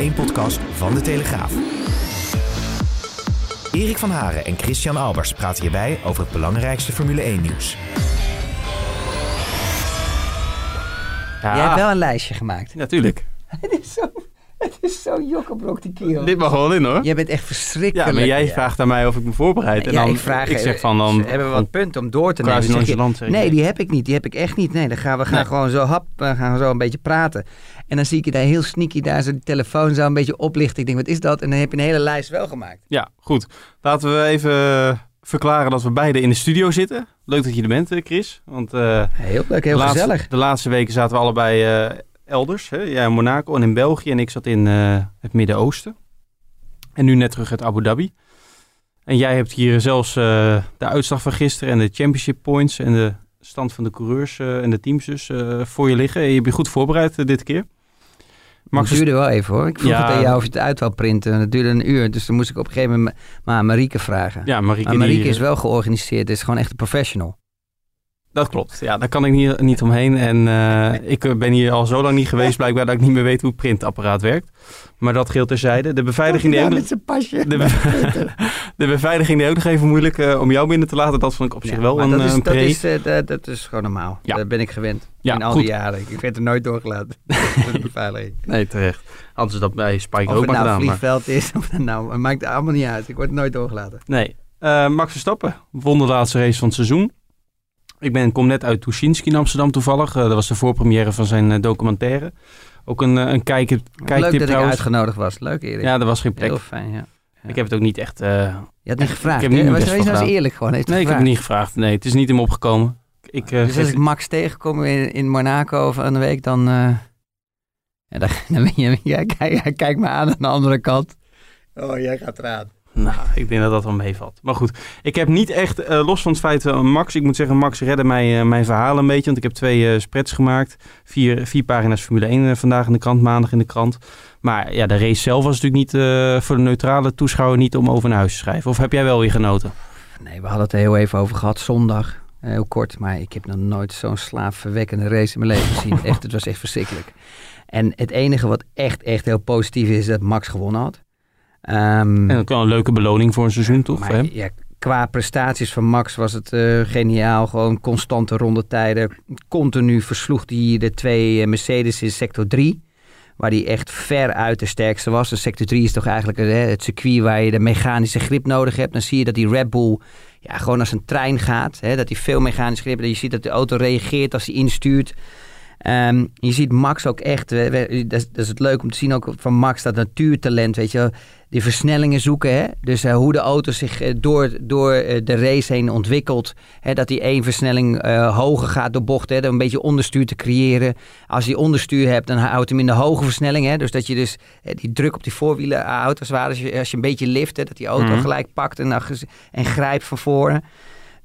Formule 1-podcast van De Telegraaf. Erik van Haren en Christian Albers praten hierbij over het belangrijkste Formule 1-nieuws. Ja. Jij hebt wel een lijstje gemaakt. Natuurlijk. Het is zo, het is zo jokkenblok die kerel. Dit mag wel in hoor. Jij bent echt verschrikkelijk. Ja, maar jij Ja. vraagt aan mij of ik me voorbereid. En Ja, dan, ik vraag, ik zeg van dan... Hebben we wat punten om door te nemen. je, ik. nee, die heb ik niet. Die heb ik echt niet. Nee, dan gaan we gaan Nee. gewoon zo hap, we gaan zo een beetje praten. En dan zie ik je daar heel sneaky daar zo die telefoon zo een beetje oplichten. Ik denk, wat is dat? En dan heb je een hele lijst wel gemaakt. Ja, goed. Laten we even verklaren dat we beide in de studio zitten. Leuk dat je er bent, eh, Chris. Want eh, Heel leuk, heel de, laatste, gezellig. de laatste weken zaten we allebei eh, elders. Hè? Jij in Monaco en in België en ik zat in eh, het Midden-Oosten. En nu net terug uit Abu Dhabi. En jij hebt hier zelfs eh, de uitslag van gisteren en de championship points en de stand van de coureurs eh, en de teams dus voor je liggen. En je bent goed voorbereid dit keer. Maar het duurde wel even hoor. Ik vroeg Ja. het aan jou of je het uit wou printen. Dat duurde een uur. Dus dan moest ik op een gegeven moment maar aan Marieke vragen. Ja, Marieke, maar Marieke die- is wel georganiseerd. Het is gewoon echt een professional. Dat klopt. Ja, daar kan ik niet, niet omheen. En eh, ik eh, ben hier al zo lang niet geweest, blijkbaar dat ik niet meer weet hoe het printapparaat werkt. Maar dat geldt terzijde. De beveiliging, deed ook, de, be- de beveiliging deed ook nog even moeilijk eh, om jou binnen te laten. Dat vond ik op zich wel een, dat is, een dat, is, dat, dat is gewoon normaal. Ja. Dat ben ik gewend. Ja, in al goed. die jaren. Ik werd er nooit doorgelaten. beveiliging. Nee, terecht. Hadden ze dat bij Spike Of ook het maar nou gedaan. maar- vliegveld is of het nou... Het maakt allemaal niet uit. Ik word nooit doorgelaten. Nee. Max Verstappen won de laatste race van het seizoen. Ik ben, kom net uit Tuschinski in Amsterdam toevallig. Eh, dat was de voorpremière van zijn eh, documentaire. Ook een, eh, een kijker, Leuk kijktip dat ik trouwens. uitgenodigd was. Leuk Erik. Ja, er was geen plek. Heel fijn, ja. Ik heb het ook niet echt... eh, Je had niet gevraagd, heb hè? niet Was wees nou eens eerlijk gewoon. Heeft Nee, ik heb het niet gevraagd. Nee, het is niet in me opgekomen. Ik, eh, Dus als ik Max tegenkom in, in Monaco van de week, dan... eh ja, dan, dan ben je... Ja, kijk, hij kijkt me aan aan de andere kant. Oh, jij gaat eraan. Nou, ik denk dat dat wel meevalt. Maar goed, ik heb niet echt, eh, los van het feit dat Max, ik moet zeggen, Max redde mij eh, mijn verhaal een beetje. Want ik heb twee eh, spreads gemaakt. Vier, vier pagina's Formule 1 eh, vandaag in de krant, maandag in de krant. Maar ja, de race zelf was natuurlijk niet eh, voor de neutrale toeschouwer niet om over naar huis te schrijven. Of heb jij wel weer genoten? Nee, we hadden het er heel even over gehad zondag. Eh, Heel kort, maar ik heb nog nooit zo'n slaafverwekkende race in mijn leven gezien. Echt, het was echt verschrikkelijk. En het enige wat echt, echt heel positief is, is dat Max gewonnen had. Ehm, En dat kan een leuke beloning voor een seizoen, toch? maar ja, qua prestaties van Max was het eh, geniaal. Gewoon constante rondetijden. Continu versloeg hij de twee eh, Mercedes in sector 3. Waar hij echt ver uit de sterkste was. En sector 3 is toch eigenlijk eh, het circuit waar je de mechanische grip nodig hebt. Dan zie je dat die Red Bull ja, gewoon als een trein gaat. Hè, dat hij veel mechanisch grip heeft. Je ziet dat de auto reageert als hij instuurt. Ehm, je ziet Max ook echt, we- we- dat, is, dat is het leuk om te zien ook van Max, dat natuurtalent, weet je. Die versnellingen zoeken, hè. Dus eh, hoe de auto zich eh, door, door eh, de race heen ontwikkelt. Hè, dat hij één versnelling hoger gaat door bochten, hè. Door een beetje onderstuur te creëren. Als je onderstuur hebt, dan houdt hem in de hoge versnelling, hè. Dus dat je dus die druk op die voorwielen houdt, als ware. Als je, als je een beetje lift, hè, dat die auto Mhm. gelijk pakt en, en grijpt van voren.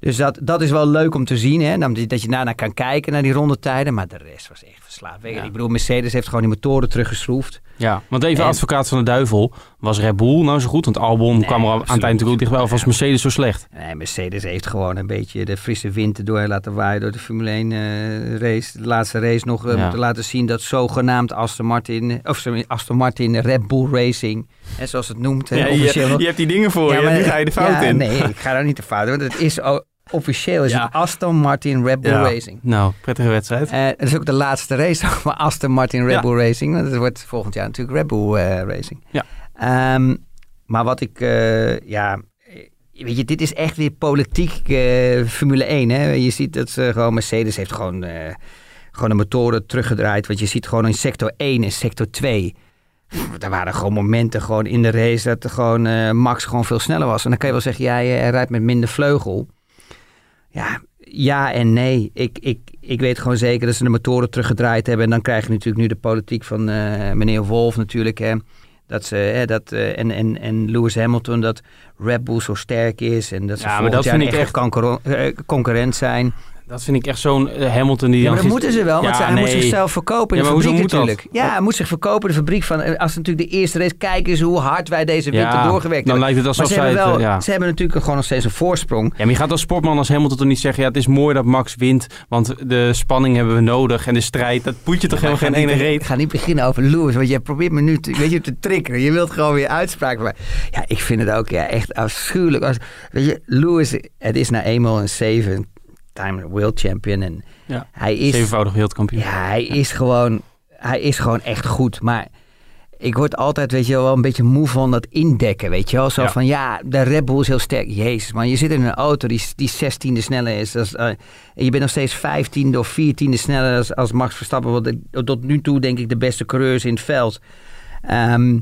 Dus dat, dat is wel leuk om te zien. Hè? Dat je daarna kan kijken naar die rondetijden. Maar de rest was echt verslaafd. Ja. Ik bedoel, Mercedes heeft gewoon die motoren teruggeschroefd. Ja, want even En- advocaat van de duivel. Was Red Bull nou zo goed? Want Albon Nee, kwam er aan het eind natuurlijk dichtbij. Of was Mercedes zo slecht? Nee, Mercedes heeft gewoon een beetje de frisse wind erdoor laten waaien door de Formule 1 eh, race. De laatste race nog Ja. om te laten zien dat zogenaamd Aston Martin, of sorry, Aston Martin Red Bull Racing, hè, zoals het noemt, Ja, je, officieel. je hebt die dingen voor Ja, je. maar- Nu ga je de fout ja, in. Nee, ik ga daar niet de fout in. Want het is officieel is het Aston Martin Red Bull Ja. Racing. Nou, prettige wedstrijd. Eh, het is ook de laatste race van Aston Martin Red. Bull Racing. Want het wordt volgend jaar natuurlijk Red Bull eh, Racing. Ja. Ehm, maar wat ik, eh, ja, weet je, dit is echt weer politiek Formule 1. Hè? Je ziet dat ze gewoon, Mercedes heeft gewoon, gewoon de motoren teruggedraaid. Want je ziet gewoon in sector 1 en sector 2. Er waren gewoon momenten gewoon in de race dat er gewoon, eh, Max gewoon veel sneller was. En dan kan je wel zeggen, ja, hij rijdt met minder vleugel. Ja, ja en nee. Ik, ik, ik weet gewoon zeker dat ze de motoren teruggedraaid hebben. En dan krijg je natuurlijk nu de politiek van eh, meneer Wolf natuurlijk. Hè. Dat ze, hè, dat, eh, en, en, en Lewis Hamilton, dat Red Bull zo sterk is. En dat ze Ja, maar dat jaar vind ik echt echt- concurren- concurrent zijn. Dat vind ik echt zo'n eh, Hamilton die Ja, maar dan dat moeten ze wel, want Ja, hij moet zichzelf verkopen in Ja, de fabriek dat? natuurlijk. Ja, hij moet zich verkopen in de fabriek van, eh, als het natuurlijk de eerste race, kijk eens hoe hard wij deze winter Ja, doorgewerkt dan hebben. lijkt het alsof ze zij hebben, wel, eh, ja. ze hebben natuurlijk gewoon nog steeds een voorsprong. Ja, maar je gaat als sportman als Hamilton toch niet zeggen... ja, het is mooi dat Max wint, want de spanning hebben we nodig... en de strijd, dat moet je toch helemaal geen ene Ik reet. ga niet beginnen over Lewis, want je probeert me nu te, weet je, te triggeren. Je wilt gewoon weer uitspraken. Maar ja, ik vind het ook ja, echt afschuwelijk. Als, weet je, Lewis, het is nou eenmaal een seven-time world champion. En Ja, hij is, Zevenvoudig wereldkampioen. ja, hij is gewoon, hij is gewoon echt goed. Maar ik word altijd, weet je wel, een beetje moe van dat indekken, weet je wel. Zo Ja. van, ja, de Red Bull is heel sterk. Jezus, man, je zit in een auto die, die 16e sneller is. Als, eh, je bent nog steeds 15e of 14e sneller als, als Max Verstappen. Wat tot nu toe denk ik de beste coureurs in het veld. Ehm,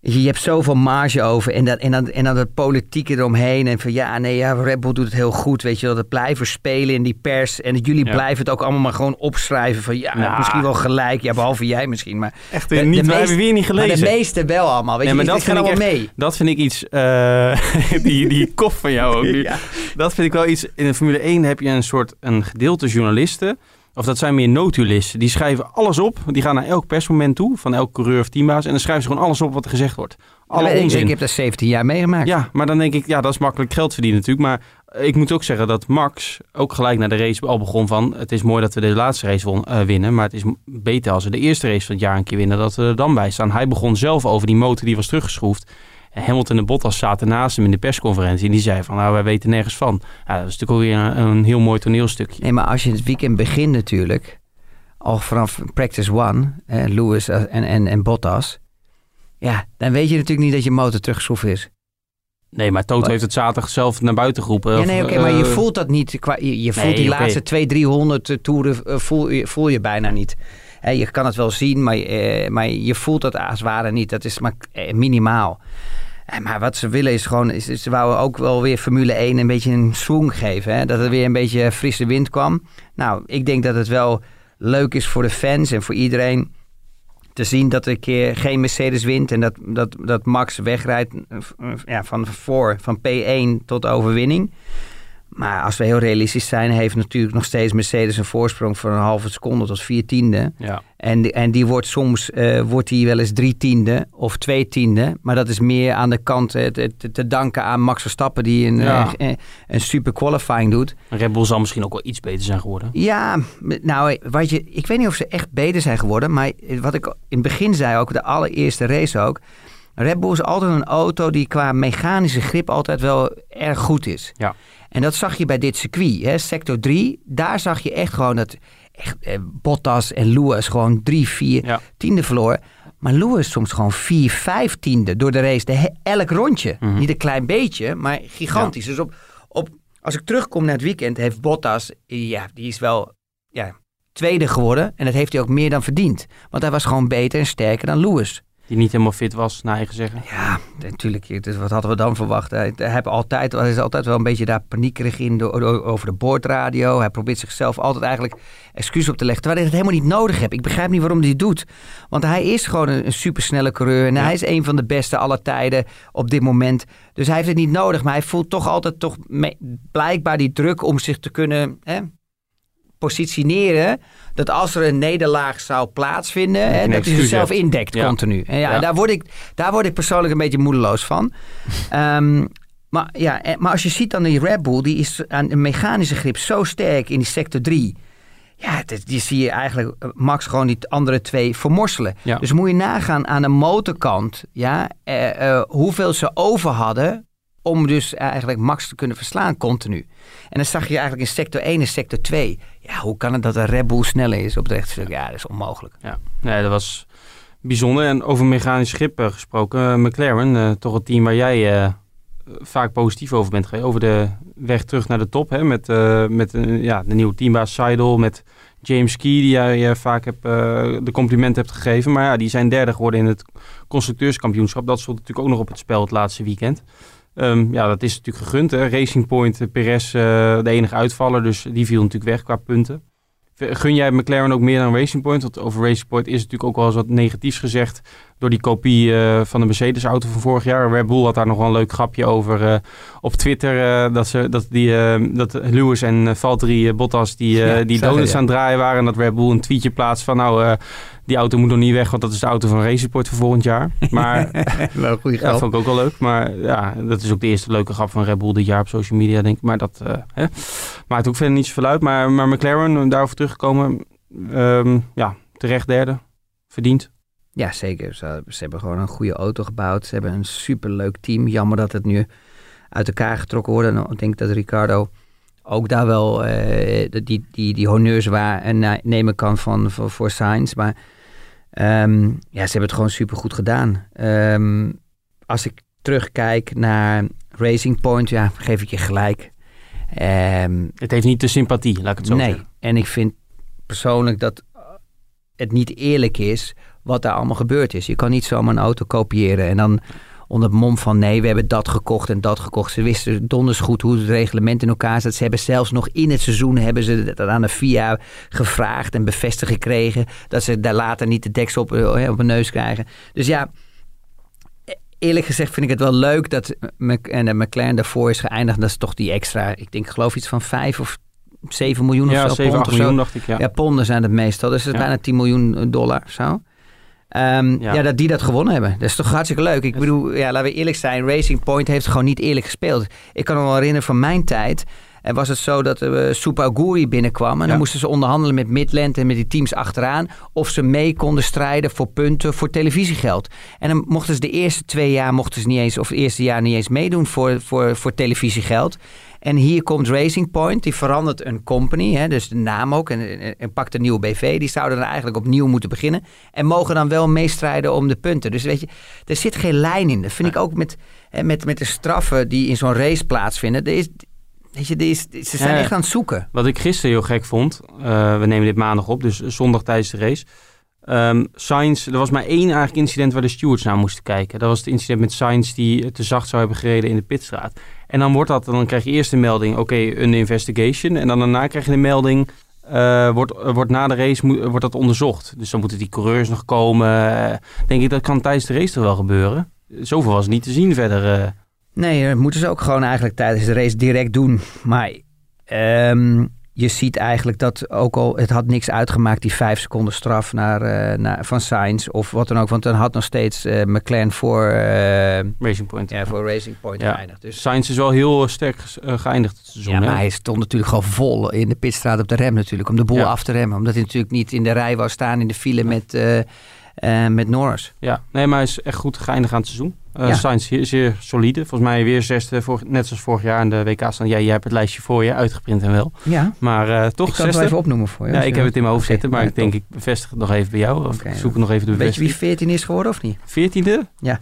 je hebt zoveel marge over. En, dat, en, dan, en dan het politieke eromheen. En van ja, nee, ja, Red Bull doet het heel goed. Weet je dat blijven spelen in die pers. En jullie Ja. blijven het ook allemaal maar gewoon opschrijven. Van ja, Nou. misschien wel gelijk. Ja, behalve jij misschien. Maar Echt De- de niet, we meest- hebben weer niet maar de gelezen. meeste wel allemaal. Weet Nee, je, maar dat vind ik allemaal echt- mee. Dat vind ik iets, eh, die, die kop van jou ook nu. Ja. Dat vind ik wel iets, in de Formule 1 heb je een soort, een gedeelte journalisten, of dat zijn meer notulisten, die schrijven alles op, die gaan naar elk persmoment toe, van elke coureur of teambaas, en dan schrijven ze gewoon alles op wat er gezegd wordt. Alle Ja, ik, onzin. ik heb dat 17 jaar meegemaakt. Ja, maar dan denk ik, ja, dat is makkelijk geld verdienen natuurlijk. Maar ik moet ook zeggen dat Max ook gelijk naar de race al begon van... het is mooi dat we de laatste race won- eh, winnen... maar het is beter als we de eerste race van het jaar een keer winnen... dat we er dan bij staan. Hij begon zelf over die motor die was teruggeschroefd. Hamilton en Bottas zaten naast hem in de persconferentie... en die zei van, nou, wij weten nergens van. Ja, dat is natuurlijk ook weer een, een heel mooi toneelstukje. Nee, maar als je het weekend begint natuurlijk, al vanaf practice one, eh, Lewis en, en, en Bottas, ja, dan weet je natuurlijk niet dat je motor teruggeschroefd is. Nee, maar Toto heeft het zaterdag zelf naar buiten geroepen. ja, nee, oké, maar je eh, voelt dat niet. Qua, je, je voelt Nee, die laatste 200, 300 eh, toeren eh, voel, je- voel je bijna niet. Je kan het wel zien, maar, eh, maar je voelt het als het ware niet. Dat is maar eh, minimaal. Eh, Maar wat ze willen is gewoon, is, ze wouden ook wel weer Formule 1 een beetje een swing geven. Hè? Dat er weer een beetje frisse wind kwam. Nou, ik denk dat het wel leuk is voor de fans en voor iedereen te zien dat er een keer geen Mercedes wint en dat, dat, dat Max wegrijdt eh, ja, van voor, van P1 tot overwinning. Maar als we heel realistisch zijn, heeft natuurlijk nog steeds Mercedes een voorsprong van een halve seconde tot vier tiende. Ja. En, die- en die wordt soms eh, wordt die wel eens drie tiende of twee tiende. Maar dat is meer aan de kant eh, te, danken aan Max Verstappen die een, Ja. eh, een super qualifying doet. Red Bull zal misschien ook wel iets beter zijn geworden. Ja, nou, wat je, ik weet niet of ze echt beter zijn geworden. Maar wat ik in het begin zei, ook de allereerste race ook. Red Bull is altijd een auto die qua mechanische grip altijd wel erg goed is. Ja. En dat zag je bij dit circuit, hè, sector 3. Daar zag je echt gewoon dat echt, eh, Bottas en Lewis gewoon drie, vier Ja. tiende verloor. Maar Lewis soms gewoon vier, vijf tiende door de race. De, elk rondje. Mhm. Niet een klein beetje, maar gigantisch. Dus op, op, als ik terugkom naar het weekend, heeft Bottas, ja, die is wel ja, tweede geworden. En dat heeft hij ook meer dan verdiend. Want hij was gewoon beter en sterker dan Lewis. Die niet helemaal fit was, naar eigen zeggen. Ja, natuurlijk. Dus wat hadden we dan verwacht? Hij, heeft altijd, hij is altijd wel een beetje daar paniekerig in door, door- over de boordradio. Hij probeert zichzelf altijd eigenlijk excuus op te leggen. Terwijl hij het helemaal niet nodig heeft. Ik begrijp niet waarom hij het doet. Want hij is gewoon een, een supersnelle coureur. En Ja. hij is een van de beste aller tijden op dit moment. Dus hij heeft het niet nodig. Maar hij voelt toch altijd toch blijkbaar die druk om zich te kunnen... Hè, positioneren dat als er een nederlaag zou plaatsvinden, hè, dat hij zichzelf indekt Ja. continu. En ja, Ja. Daar, word ik, daar word ik persoonlijk een beetje moedeloos van. Ehm, maar, ja, eh, maar als je ziet dan die Red Bull, die is aan een mechanische grip zo sterk in die sector 3. Ja, dat- die zie je eigenlijk eh, Max gewoon die andere twee vermorselen. Dus moet je nagaan aan de motorkant, ja, eh, hoeveel ze over hadden om dus eigenlijk Max te kunnen verslaan continu. En dan zag je eigenlijk in sector 1 en sector 2. Ja, hoe kan het dat een Red Bull sneller is op het rechtstuk? Ja, dat is onmogelijk. Ja, nee, dat was bijzonder. En over mechanisch schip eh, gesproken, eh, McLaren, eh, toch het team waar jij vaak positief over bent geweest. Over de weg terug naar de top, hè, met, met ja, de nieuwe teambaas Seidel, met James Key, die jij vaak hebt, de complimenten hebt gegeven. Maar ja, die zijn derde geworden in het constructeurskampioenschap. Dat stond natuurlijk ook nog op het spel het laatste weekend. Ehm, ja, dat is natuurlijk gegund. Hè. Racing Point, eh, Perez, eh, de enige uitvaller, dus die viel natuurlijk weg qua punten. gun jij McLaren ook meer dan Racing Point? Want over Racing Point is natuurlijk ook wel eens wat negatiefs gezegd door die kopie uh, van de Mercedes-auto van vorig jaar. Red Bull had daar nog wel een leuk grapje over uh, op Twitter. Uh, dat, ze, dat, die, dat Lewis en Valtteri Bottas die, ja, die donuts ja. aan het draaien waren. En dat Red Bull een tweetje plaatst van nou, die auto moet nog niet weg, want dat is de auto van Raceport voor volgend jaar. Maar wel goede ja, vond ik ook wel leuk. Maar ja, dat is ook de eerste leuke grap van Red Bull dit jaar op social media, denk ik. Maar dat hè, maakt ook verder niet zoveel uit. Maar, maar McLaren, daarover teruggekomen, um, ja, terecht derde. Verdiend. Ja, zeker. Ze, ze, hebben gewoon een goede auto gebouwd. Ze hebben een superleuk team. Jammer dat het nu uit elkaar getrokken wordt. En ik denk dat Ricardo ook daar wel uh, die, die, die honneurs waar en nemen kan van, voor, voor Sainz. Maar um, ja, ze hebben het gewoon supergoed gedaan. Um, als ik terugkijk naar Racing Point, ja, geef ik je gelijk. Um, het heeft niet de sympathie, laat ik het zo nee. zeggen. En ik vind persoonlijk dat het niet eerlijk is wat daar allemaal gebeurd is. Je kan niet zomaar een auto kopiëren en dan onder het mom van nee, we hebben dat gekocht en dat gekocht. Ze wisten donders goed hoe het reglement in elkaar zat. Ze hebben zelfs nog in het seizoen hebben ze dat aan de FIA gevraagd en bevestigd gekregen. Dat ze daar later niet de deksel op, eh, op hun neus krijgen. Dus ja, eerlijk gezegd vind ik het wel leuk dat en de McLaren daarvoor is geëindigd. Dat is toch die extra, ik denk geloof iets van vijf of 7 miljoen ja, of zo. 7, 8 miljoen dacht ik, ja. Ja, ponden zijn het meestal. Dus het is Ja. bijna 10 miljoen dollar zo. Ehm, ja. Ja. dat die dat gewonnen hebben. Dat is toch hartstikke leuk. Ik bedoel, ja, laten we eerlijk zijn. Racing Point heeft gewoon niet eerlijk gespeeld. Ik kan me wel herinneren van mijn tijd. En was het zo dat uh, Supaguri binnenkwam. En dan moesten ze onderhandelen met Midland en met die teams achteraan. Of ze mee konden strijden voor punten voor televisiegeld. En dan mochten ze de eerste twee jaar mochten ze niet eens, of het eerste jaar niet eens meedoen voor, voor, voor televisiegeld. En hier komt Racing Point, die verandert een company, hè, dus de naam ook, en, en, en pakt een nieuwe BV. Die zouden dan eigenlijk opnieuw moeten beginnen. En mogen dan wel meestrijden om de punten. Dus weet je, er zit geen lijn in. Dat vind ik ook met, hè, met, met de straffen die in zo'n race plaatsvinden. Er is, weet je, er is, ze zijn Ja. echt aan het zoeken. Wat ik gisteren heel gek vond, eh, we nemen dit maandag op, dus zondag tijdens de race. Sainz, er was maar één eigenlijk incident waar de stewards naar moesten kijken. Dat was het incident met Sainz die te zacht zou hebben gereden in de pitstraat. En dan wordt dat, dan krijg je eerst de melding, oké, een investigation. En dan daarna krijg je de melding, eh, wordt, eh, wordt na de race moet, wordt dat onderzocht. Dus dan moeten die coureurs nog komen. Eh, denk ik, dat kan tijdens de race toch wel gebeuren. Zoveel was niet te zien verder. eh. Nee, dat moeten ze ook gewoon eigenlijk tijdens de race direct doen. Maar ehm, je ziet eigenlijk dat ook al, het had niks uitgemaakt, die vijf seconden straf naar, eh, naar, van Sainz of wat dan ook. Want dan had nog steeds eh, McLaren voor, eh, Racing Point. ja, voor Racing Point Ja. geëindigd. Dus, Sainz is wel heel sterk geëindigd het seizoen. ja, hè? maar hij stond natuurlijk gewoon vol in de pitstraat op de rem natuurlijk, om de boel Ja. af te remmen. Omdat hij natuurlijk niet in de rij wou staan in de file met, met Norris. Ja, nee, maar hij is echt goed geëindigd aan het seizoen. Uh, Ja. Sainz zeer, zeer solide. Volgens mij weer zesde, vorig- net zoals vorig jaar in de WK staan. Ja, jij hebt het lijstje voor je, uitgeprint en wel. Ja, Maar eh, toch ik kan het zesde. wel even opnoemen voor je. ja, ik heb het in mijn hoofd zitten, maar ja, ik denk top. ik bevestig het nog even bij jou. Of zoek nog even de Weet je wie bevestiging. 14 is geworden of niet? Veertiende? Ja.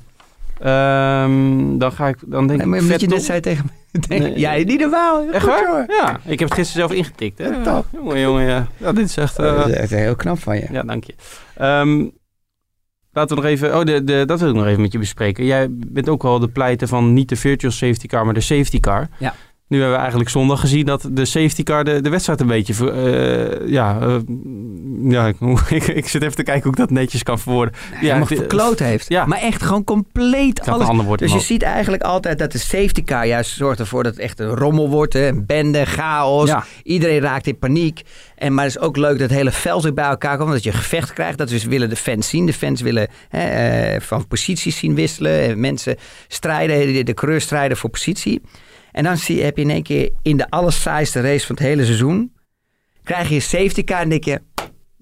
Ehm, dan ga ik, dan denk Nee, ik omdat je net zei tegen. Nee. Ja, niet normaal. Echt waar? jongen. Ja, ik heb het gisteren zelf ingetikt. Hè? Top. Jongen, jongen, ja. ja. Dit is echt... eh, Dat is echt heel knap van je. Ja, dank je. Ehm, laten we nog even... Oh, de, de, dat wil ik nog even met je bespreken. Jij bent ook wel de pleiter van niet de virtual safety car, maar de safety car. Ja. Nu hebben we eigenlijk zondag gezien dat de safety car de, de wedstrijd een beetje... eh, ja, eh, ja ik, ik, ik zit even te kijken hoe ik dat netjes kan verwoorden. ja, Ja, ja, het- verkloot heeft. ja. Maar echt gewoon compleet een alles. woord Dus je ziet eigenlijk altijd dat de safety car juist zorgt ervoor dat het echt een rommel wordt. Hè? Een bende, chaos. Ja. Iedereen raakt in paniek. En, maar het is ook leuk dat het hele veld weer bij elkaar komt. Dat je gevecht krijgt. Dat dus willen de fans zien. De fans willen hè, eh, van posities zien wisselen. En mensen strijden. De, de coureurs strijden voor positie. En dan zie, heb je in één keer in de allersaaiste race van het hele seizoen... krijg je een safety car en denk je...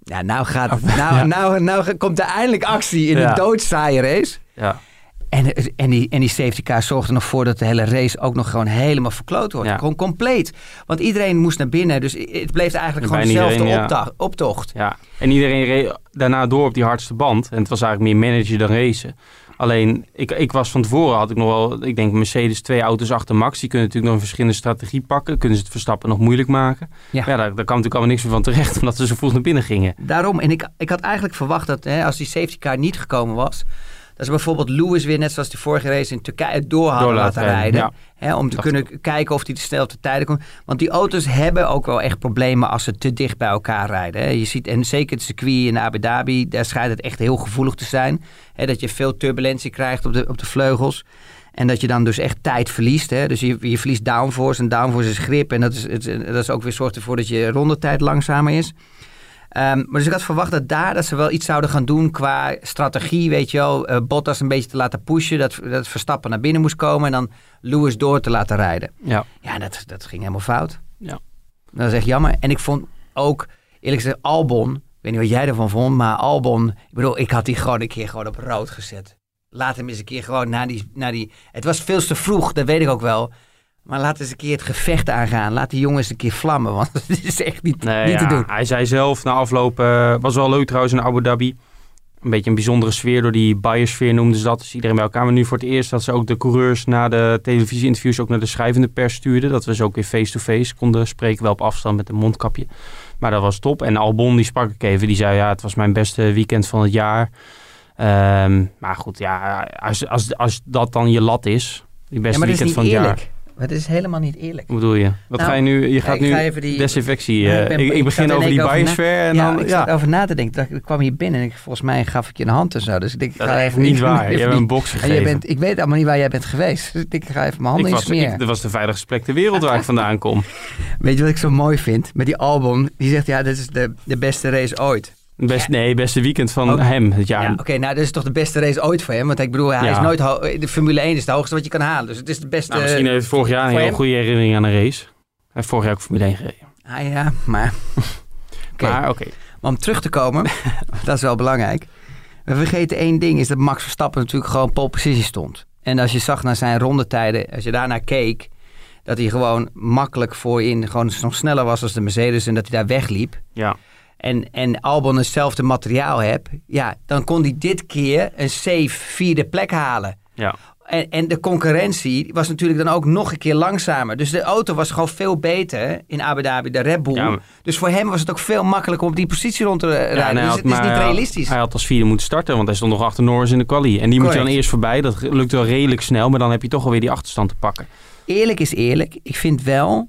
Ja, nou, gaat, nou, Ja. nou, nou komt er eindelijk actie in Ja. een doodsaaie race. Ja. En, en, die, en die safety car zorgt er nog voor dat de hele race ook nog gewoon helemaal verkloot wordt. Ja. Gewoon compleet. Want iedereen moest naar binnen. Dus het bleef eigenlijk gewoon dezelfde ja. optocht. Ja, en iedereen reed daarna door op die hardste band. En het was eigenlijk meer manager dan racen. Alleen, ik, ik was van tevoren, had ik nog wel, ik denk Mercedes twee auto's achter Max. Die kunnen natuurlijk nog een verschillende strategie pakken. Kunnen ze het Verstappen nog moeilijk maken. Ja. Daar, daar kwam natuurlijk allemaal niks meer van terecht, omdat ze zo vroeg naar binnen gingen. Daarom. En ik, ik had eigenlijk verwacht dat hè, als die safety car niet gekomen was... Dat ze bijvoorbeeld Lewis weer, net zoals die vorige race in Turkije, door hadden Door laten laten rijden, rijden. Hè, om te Dacht kunnen kijken of te snel op de tijden komt. Want die auto's hebben ook wel echt problemen als ze te dicht bij elkaar rijden. Hè. Je ziet, en zeker het circuit in Abu Dhabi, daar schijnt het echt heel gevoelig te zijn. Hè, dat je veel turbulentie krijgt op de, op de vleugels. En dat je dan dus echt tijd verliest. Hè? Dus je, je verliest downforce en downforce is grip. En dat, is, het, dat is ook weer zorgt ervoor dat je rondetijd langzamer is. Ehm, maar dus ik had verwacht dat daar dat ze wel iets zouden gaan doen qua strategie, weet je wel. eh, Bottas een beetje te laten pushen, dat, dat Verstappen naar binnen moest komen en dan Lewis door te laten rijden. Ja. Ja, dat, dat ging helemaal fout. Ja. Dat is echt jammer. En ik vond ook, eerlijk gezegd, Albon, ik weet niet wat jij ervan vond, maar Albon, ik bedoel, ik had die gewoon een keer gewoon op rood gezet. Laat hem eens een keer gewoon naar die, naar die... Het was veel te vroeg, dat weet ik ook wel. Maar laat eens een keer het gevecht aangaan. Laat die jongens een keer vlammen, want het is echt niet, Nee, niet te doen. Hij zei zelf na afloop, eh, was wel leuk trouwens in Abu Dhabi. Een beetje een bijzondere sfeer door die biosphere noemden ze dat. Dus iedereen bij elkaar. Maar nu voor het eerst dat ze ook de coureurs na de televisieinterviews ook naar de schrijvende pers stuurden. Dat we ze ook weer face-to-face konden spreken, wel op afstand met een mondkapje. Maar dat was top. En Albon die sprak ik even. Die zei ja, het was mijn beste weekend van het jaar. Ehm, maar goed, ja, als, als, als dat dan je lat is, die beste maar dat is weekend niet van het jaar. Maar het is helemaal niet eerlijk. Hoe bedoel je? Wat Nou, ga je nu? Je gaat nu ga even die- desinfectie. Ik ben- ik, ik, ik begin over die biosphere en ja, dan ik ja. over na te denken. Ik kwam hier binnen en ik, volgens mij gaf ik je een hand en zo. Dus ik denk, ik ga even niet waar. even Je hebt een box En gegeven. jij bent, ik weet allemaal niet waar jij bent geweest. Dus ik denk, ik ga even mijn handen ik in was, smeren. ik, dat was de veiligste plek ter wereld waar ik vandaan kom. Weet je wat ik zo mooi vind? Met die album. Die zegt, ja, dit is de, de beste race ooit. Best, nee, beste weekend van hem het jaar. Ja, Oké, nou, dit is toch de beste race ooit voor hem? Want ik bedoel, hij Ja. is nooit... De Formule 1 is het hoogste wat je kan halen. Dus het is de beste... Nou, misschien heeft vorig jaar een heel goede herinnering aan een race. Hij heeft vorig jaar ook Formule 1 gereden. Ah, ja, maar... Oké, Maar oké. maar om terug te komen, dat is wel belangrijk. We vergeten één ding, is dat Max Verstappen natuurlijk gewoon pole position stond. En als je zag naar zijn rondetijden, als je daarnaar keek, dat hij gewoon makkelijk voorin gewoon nog sneller was als de Mercedes en dat hij daar wegliep. Ja. En, en Albon hetzelfde materiaal heb, ja, dan kon hij dit keer een safe vierde plek halen. Ja. En, en de concurrentie was natuurlijk dan ook nog een keer langzamer. Dus de auto was gewoon veel beter in Abu Dhabi, de Red Bull. Ja, maar- Dus voor hem was het ook veel makkelijker om op die positie rond te rijden. Ja, hij dus had het is maar- niet realistisch. Hij had als vierde moeten starten, want hij stond nog achter Norris in de quali. En die moet je dan eerst voorbij. Dat lukt wel redelijk snel, maar dan heb je toch alweer die achterstand te pakken. Eerlijk is eerlijk. Ik vind wel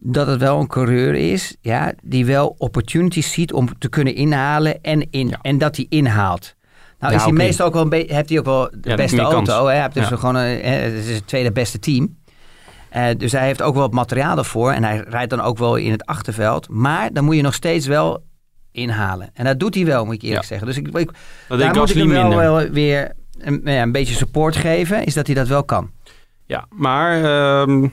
dat het wel een coureur is ja, die wel opportunities ziet om te kunnen inhalen en, in, Ja. en dat hij inhaalt. Nou Ja, is hij meestal ook wel een beetje, heeft hij ook wel de Ja, beste auto. Hè? Hij heeft dus gewoon een, het is het tweede beste team. Eh, dus hij heeft ook wel het materiaal daarvoor. En hij rijdt dan ook wel in het achterveld. Maar dan moet je nog steeds wel inhalen. En dat doet hij wel, moet ik eerlijk zeggen. Dus ik, ik, Dat daar moet ik hem wel, wel weer een beetje support geven. Is dat hij dat wel kan. Ja, maar ehm,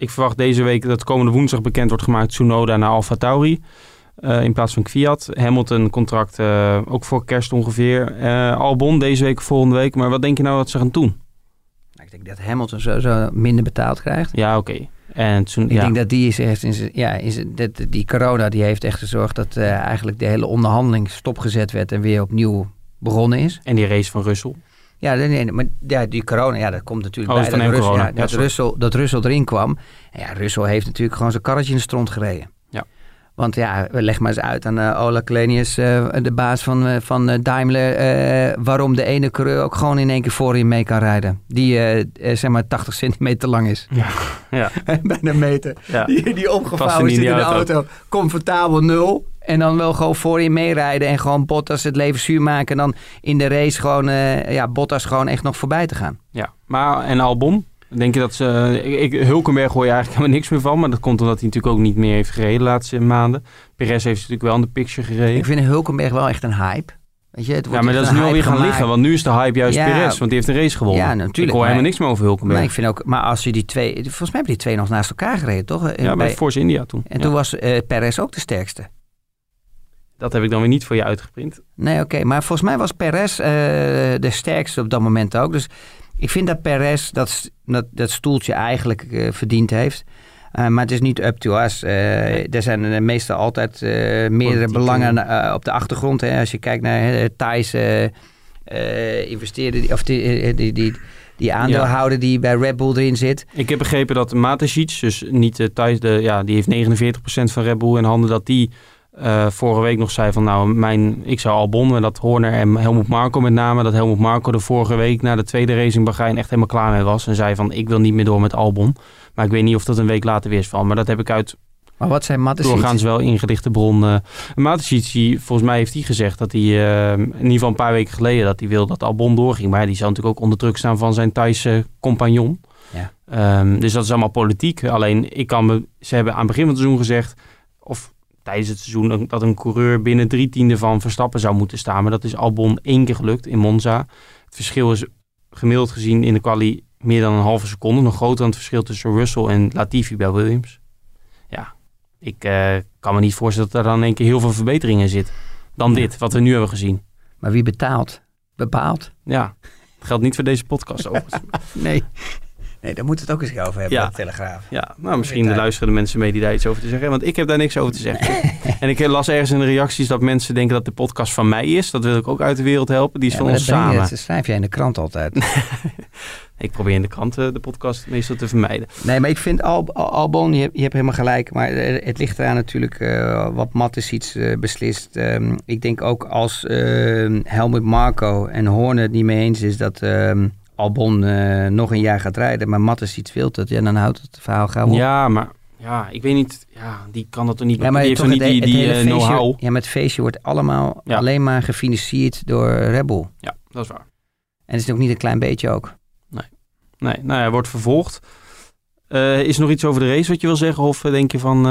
ik verwacht deze week dat komende woensdag bekend wordt gemaakt Tsunoda naar Alfa Tauri. eh, in plaats van Kwiat. Hamilton contract eh, ook voor kerst ongeveer. Eh, Albon deze week, volgende week. Maar wat denk je nou dat ze gaan doen? Nou, Ik denk dat Hamilton sowieso minder betaald krijgt. Ja, oké. En Ik ja. denk dat die is echt in zijn, ja, in zijn, dat, die corona die heeft echt gezorgd dat eigenlijk de hele onderhandeling stopgezet werd en weer opnieuw begonnen is. En die race van Russell. Ja, nee, nee, maar ja, die corona, ja, dat komt natuurlijk Oh, bij dat, corona. ja, Ja, dat, sorry. Russell, dat Russell erin kwam. En ja, Russell heeft natuurlijk gewoon zijn karretje in de stront gereden. Ja. Want ja, leg maar eens uit aan eh, Ola Kalenius, eh, de baas van, eh, van Daimler, waarom de ene coureur ook gewoon in één keer voorin mee kan rijden. Die zeg maar 80 centimeter lang is. Ja. Ja. Bijna een meter. Ja. Die, die opgevouwen zit in de auto. auto. Comfortabel nul. En dan wel gewoon voorin meerijden. En gewoon Bottas het leven zuur maken. En dan in de race gewoon eh, ja, Bottas gewoon echt nog voorbij te gaan. ja. Maar en Albon? Denk je dat ze... Ik, Hulkenberg hoor je eigenlijk helemaal niks meer van. Maar dat komt omdat hij natuurlijk ook niet meer heeft gereden de laatste maanden. Perez heeft natuurlijk wel in de picture gereden. Ik vind Hulkenberg wel echt een hype. Weet je, het Ja, wordt maar dat is nu alweer gaan liggen. Want nu is de hype juist Ja. Perez. Want die heeft een race gewonnen. Ja, natuurlijk, Ik hoor maar- helemaal niks meer over Hulkenberg. Maar ik vind ook, maar als je die twee, volgens mij hebben die twee nog naast elkaar gereden, toch? Ja, bij bij- Force India toen. en Ja. toen was eh Perez ook de sterkste. Dat heb ik dan weer niet voor je uitgeprint. Nee, oké. Maar volgens mij was Perez eh, de sterkste op dat moment ook. Dus ik vind dat Perez dat, dat, dat stoeltje eigenlijk eh, verdiend heeft. Eh, maar het is niet up to us. Er zijn meestal altijd meerdere belangen op de achtergrond. Hè. Als je kijkt naar uh, Thais eh eh, investeerder, of die, die, die, die aandeelhouder die bij Red Bull erin zit. Ik heb begrepen dat Matesic, dus niet Thijs, de, ja, die heeft 49% van Red Bull in handen, dat die eh, vorige week nog zei van nou, mijn, ik zou Albon en dat Horner en Helmut Marko met name, dat Helmut Marko de vorige week na de tweede race in Bahrein echt helemaal klaar mee was. En zei van ik wil niet meer door met Albon. Maar ik weet niet of dat een week later weer is van. Maar dat heb ik uit Maar wat zijn Mattesic? doorgaans wel ingedichte bron. Uh, Matisic, die, volgens mij heeft hij gezegd dat hij eh, in ieder geval een paar weken geleden dat hij wil dat Albon doorging. Maar die zou natuurlijk ook onder druk staan van zijn Thaise compagnon. Ja. Ehm, dus dat is allemaal politiek. Alleen ik kan me, ze hebben aan het begin van het seizoen gezegd, of tijdens het seizoen, dat een coureur binnen drie tiende van Verstappen zou moeten staan. Maar dat is Albon één keer gelukt in Monza. Het verschil is gemiddeld gezien in de quali meer dan een halve seconde. Nog groter dan het verschil tussen Russell en Latifi bij Williams. Ja, ik uh, kan me niet voorstellen dat er dan in één keer heel veel verbeteringen zit. Dan dit, wat we nu hebben gezien. Maar wie betaalt? Bepaalt? Ja, dat geldt niet voor deze podcast overigens. nee. Nee, daar moeten we het ook eens over hebben Ja. de Telegraaf. Ja, nou misschien luisteren de mensen mee die daar iets over te zeggen. Want ik heb daar niks over te zeggen. en ik las ergens in de reacties dat mensen denken dat de podcast van mij is. Dat wil ik ook uit de wereld helpen. Die is Ja, van maar ons je- samen. dat schrijf jij in de krant altijd. Ik probeer in de krant de podcast meestal te vermijden. Nee, maar ik vind Al Al- Albon, je hebt, je hebt helemaal gelijk. Maar eh, het ligt eraan natuurlijk eh, wat Mattis iets eh, beslist. Ehm, ik denk ook als ehm, Helmut Marco en Horner het niet mee eens is dat ehm, Albon eh, nog een jaar gaat rijden. Maar Mattis iets het. Ja, dan houdt het verhaal gauw op. Ja, maar ja, ik weet niet. Ja, die kan dat toch niet. Ja, maar die heeft toch niet die, die feestje, know-how. ja, met feestje wordt allemaal Ja. alleen maar gefinancierd door Red Bull. Ja, dat is waar. En het is ook niet een klein beetje ook. Nee, nou ja, wordt vervolgd. Eh, is er nog iets over de race wat je wil zeggen? Of denk je van,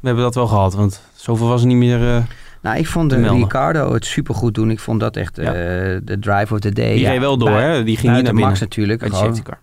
we hebben dat wel gehad? Want zoveel was er niet meer. Eh Nou, ik vond Te de. Ricardo het supergoed doen. Ik vond dat echt eh, de drive of the day. die Ja, reed wel door, hè? Die ging niet naar binnen. Max natuurlijk. Bij de safety car.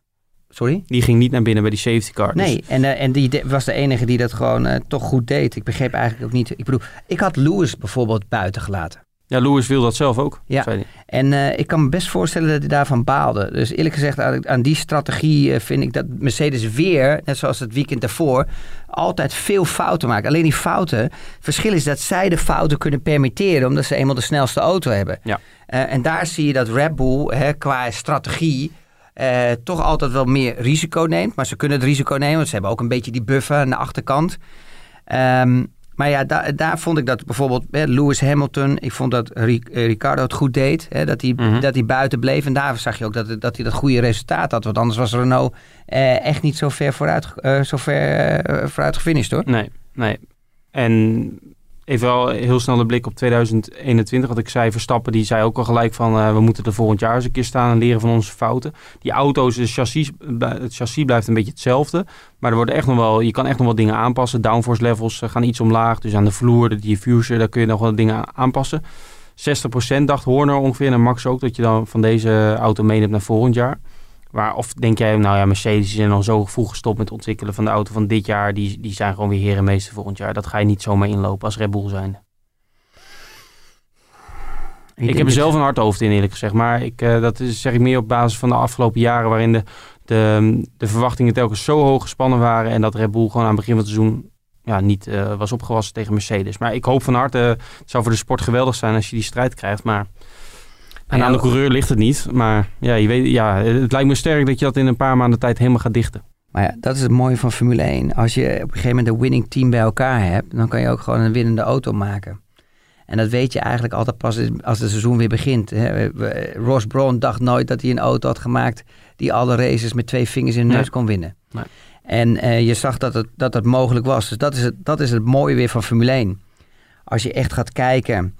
Sorry? Die ging niet naar binnen bij die safety car. dus- Nee, en, eh, en die de- was de enige die dat gewoon eh, toch goed deed. Ik begreep eigenlijk ook niet. Ik bedoel, ik had Lewis bijvoorbeeld buiten gelaten. Ja, Lewis wil dat zelf ook. Ja. En eh, ik kan me best voorstellen dat hij daarvan baalde. Dus eerlijk gezegd, aan, aan die strategie eh, vind ik dat Mercedes weer, net zoals het weekend daarvoor, altijd veel fouten maakt. Alleen die fouten, het verschil is dat zij de fouten kunnen permitteren, omdat ze eenmaal de snelste auto hebben. Ja. Eh, en daar zie je dat Red Bull hè, qua strategie toch altijd wel meer risico neemt. Maar ze kunnen het risico nemen, want ze hebben ook een beetje die buffer aan de achterkant. Ehm, maar ja, da- daar vond ik dat bijvoorbeeld hè, Lewis Hamilton, ik vond dat eh, Ricardo het goed deed. Hè, dat, hij, Mhm. dat hij buiten bleef. En daar zag je ook dat, dat hij dat goede resultaat had. Want anders was Renault eh, echt niet zo ver vooruit, eh, zo ver, eh, vooruit gefinished hoor. Nee, nee. En even wel heel snel de blik op 2021. Wat ik zei, Verstappen die zei ook al gelijk van... eh, we moeten er volgend jaar eens een keer staan en leren van onze fouten. Die auto's, chassis, het chassis blijft een beetje hetzelfde. Maar er worden echt nog wel, je kan echt nog wel dingen aanpassen. Downforce levels eh, gaan iets omlaag. Dus aan de vloer, de diffuser, daar kun je nog wel dingen aanpassen. 60% dacht Horner ongeveer en Max ook... dat je dan van deze auto meeneemt naar volgend jaar. Maar of denk jij, nou ja, Mercedes is al zo vroeg gestopt met het ontwikkelen van de auto van dit jaar. Die, die zijn gewoon weer herenmeester volgend jaar. Dat ga je niet zomaar inlopen als Red Bull zijn. Ik, heb er zelf een hard hoofd in eerlijk gezegd. Maar ik, eh, dat is, zeg ik meer op basis van de afgelopen jaren waarin de, de, de verwachtingen telkens zo hoog gespannen waren. En dat Red Bull gewoon aan het begin van het seizoen ja, niet eh, was opgewassen tegen Mercedes. Maar ik hoop van harte, het zou voor de sport geweldig zijn als je die strijd krijgt. Maar en aan de coureur ligt het niet. Maar ja, je weet, ja, het lijkt me sterk dat je dat in een paar maanden tijd helemaal gaat dichten. Maar ja, dat is het mooie van Formule 1. Als je op een gegeven moment een winning team bij elkaar hebt, dan kan je ook gewoon een winnende auto maken. En dat weet je eigenlijk altijd pas als het seizoen weer begint. Ross Brawn dacht nooit dat hij een auto had gemaakt die alle races met twee vingers in de Nee. neus kon winnen. Nee. En eh, je zag dat het, dat het mogelijk was. Dus dat is het, dat is het mooie weer van Formule 1. Als je echt gaat kijken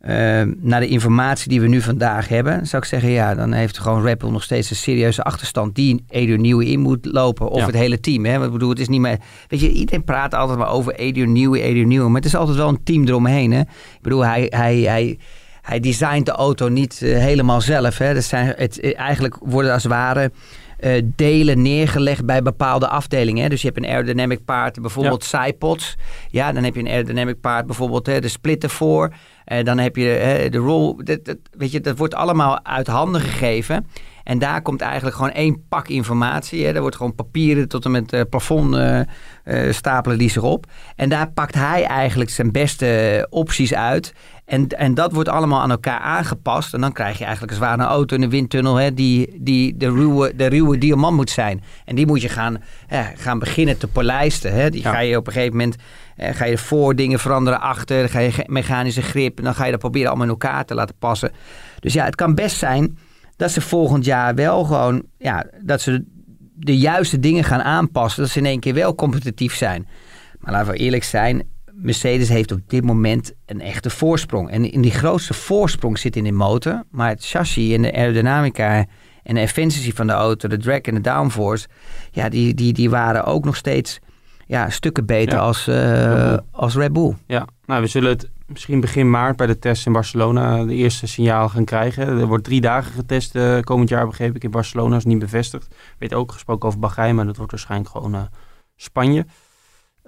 eh, naar de informatie die we nu vandaag hebben, zou ik zeggen, ja, dan heeft gewoon Bull nog steeds een serieuze achterstand die Adrian Newey in moet lopen. Of Ja. het hele team. Hè? Want Ik bedoel, het is niet meer. Weet je, iedereen praat altijd maar over Adrian Newey, Adrian Newey. Maar het is altijd wel een team eromheen. Hè? Ik bedoel, hij, hij, hij, hij designt de auto niet eh, helemaal zelf. Hè? Dat zijn, het, eh, eigenlijk worden als het ware eh, delen neergelegd bij bepaalde afdelingen. Hè? Dus je hebt een aerodynamic paard, bijvoorbeeld sidepods. Ja, dan heb je een aerodynamic paard, bijvoorbeeld hè, de splitter voor. En dan heb je hè, de roll. Dat, dat, weet je, dat wordt allemaal uit handen gegeven. En daar komt eigenlijk gewoon één pak informatie. Er wordt gewoon papieren tot en met eh, plafond eh, eh, stapelen die zich op. En daar pakt hij eigenlijk zijn beste opties uit. En, en dat wordt allemaal aan elkaar aangepast. En dan krijg je eigenlijk als het ware een auto in een windtunnel... Hè, die, die de, ruwe, de ruwe diamant moet zijn. En die moet je gaan, gaan beginnen te polijsten. Hè. Die Ja. ga je op een gegeven moment... ga je voor dingen veranderen achter. Dan ga je mechanische grip. En dan ga je dat proberen allemaal in elkaar te laten passen. Dus ja, het kan best zijn dat ze volgend jaar wel gewoon... Ja, dat ze de juiste dingen gaan aanpassen. Dat ze in één keer wel competitief zijn. Maar laten we eerlijk zijn, Mercedes heeft op dit moment een echte voorsprong. En in die grootste voorsprong zit in de motor. Maar het chassis en de aerodynamica en de efficiency van de auto, de drag en de downforce... Ja, die, die, die waren ook nog steeds ja, stukken beter Ja. als, eh, Red Bull. als Red Bull. Ja, nou, we zullen het misschien begin maart bij de test in Barcelona de eerste signaal gaan krijgen. Er wordt drie dagen getest eh, komend jaar, begreep ik, in Barcelona. is niet bevestigd. Ik weet ook gesproken over Bahrein, maar dat wordt waarschijnlijk gewoon eh, Spanje.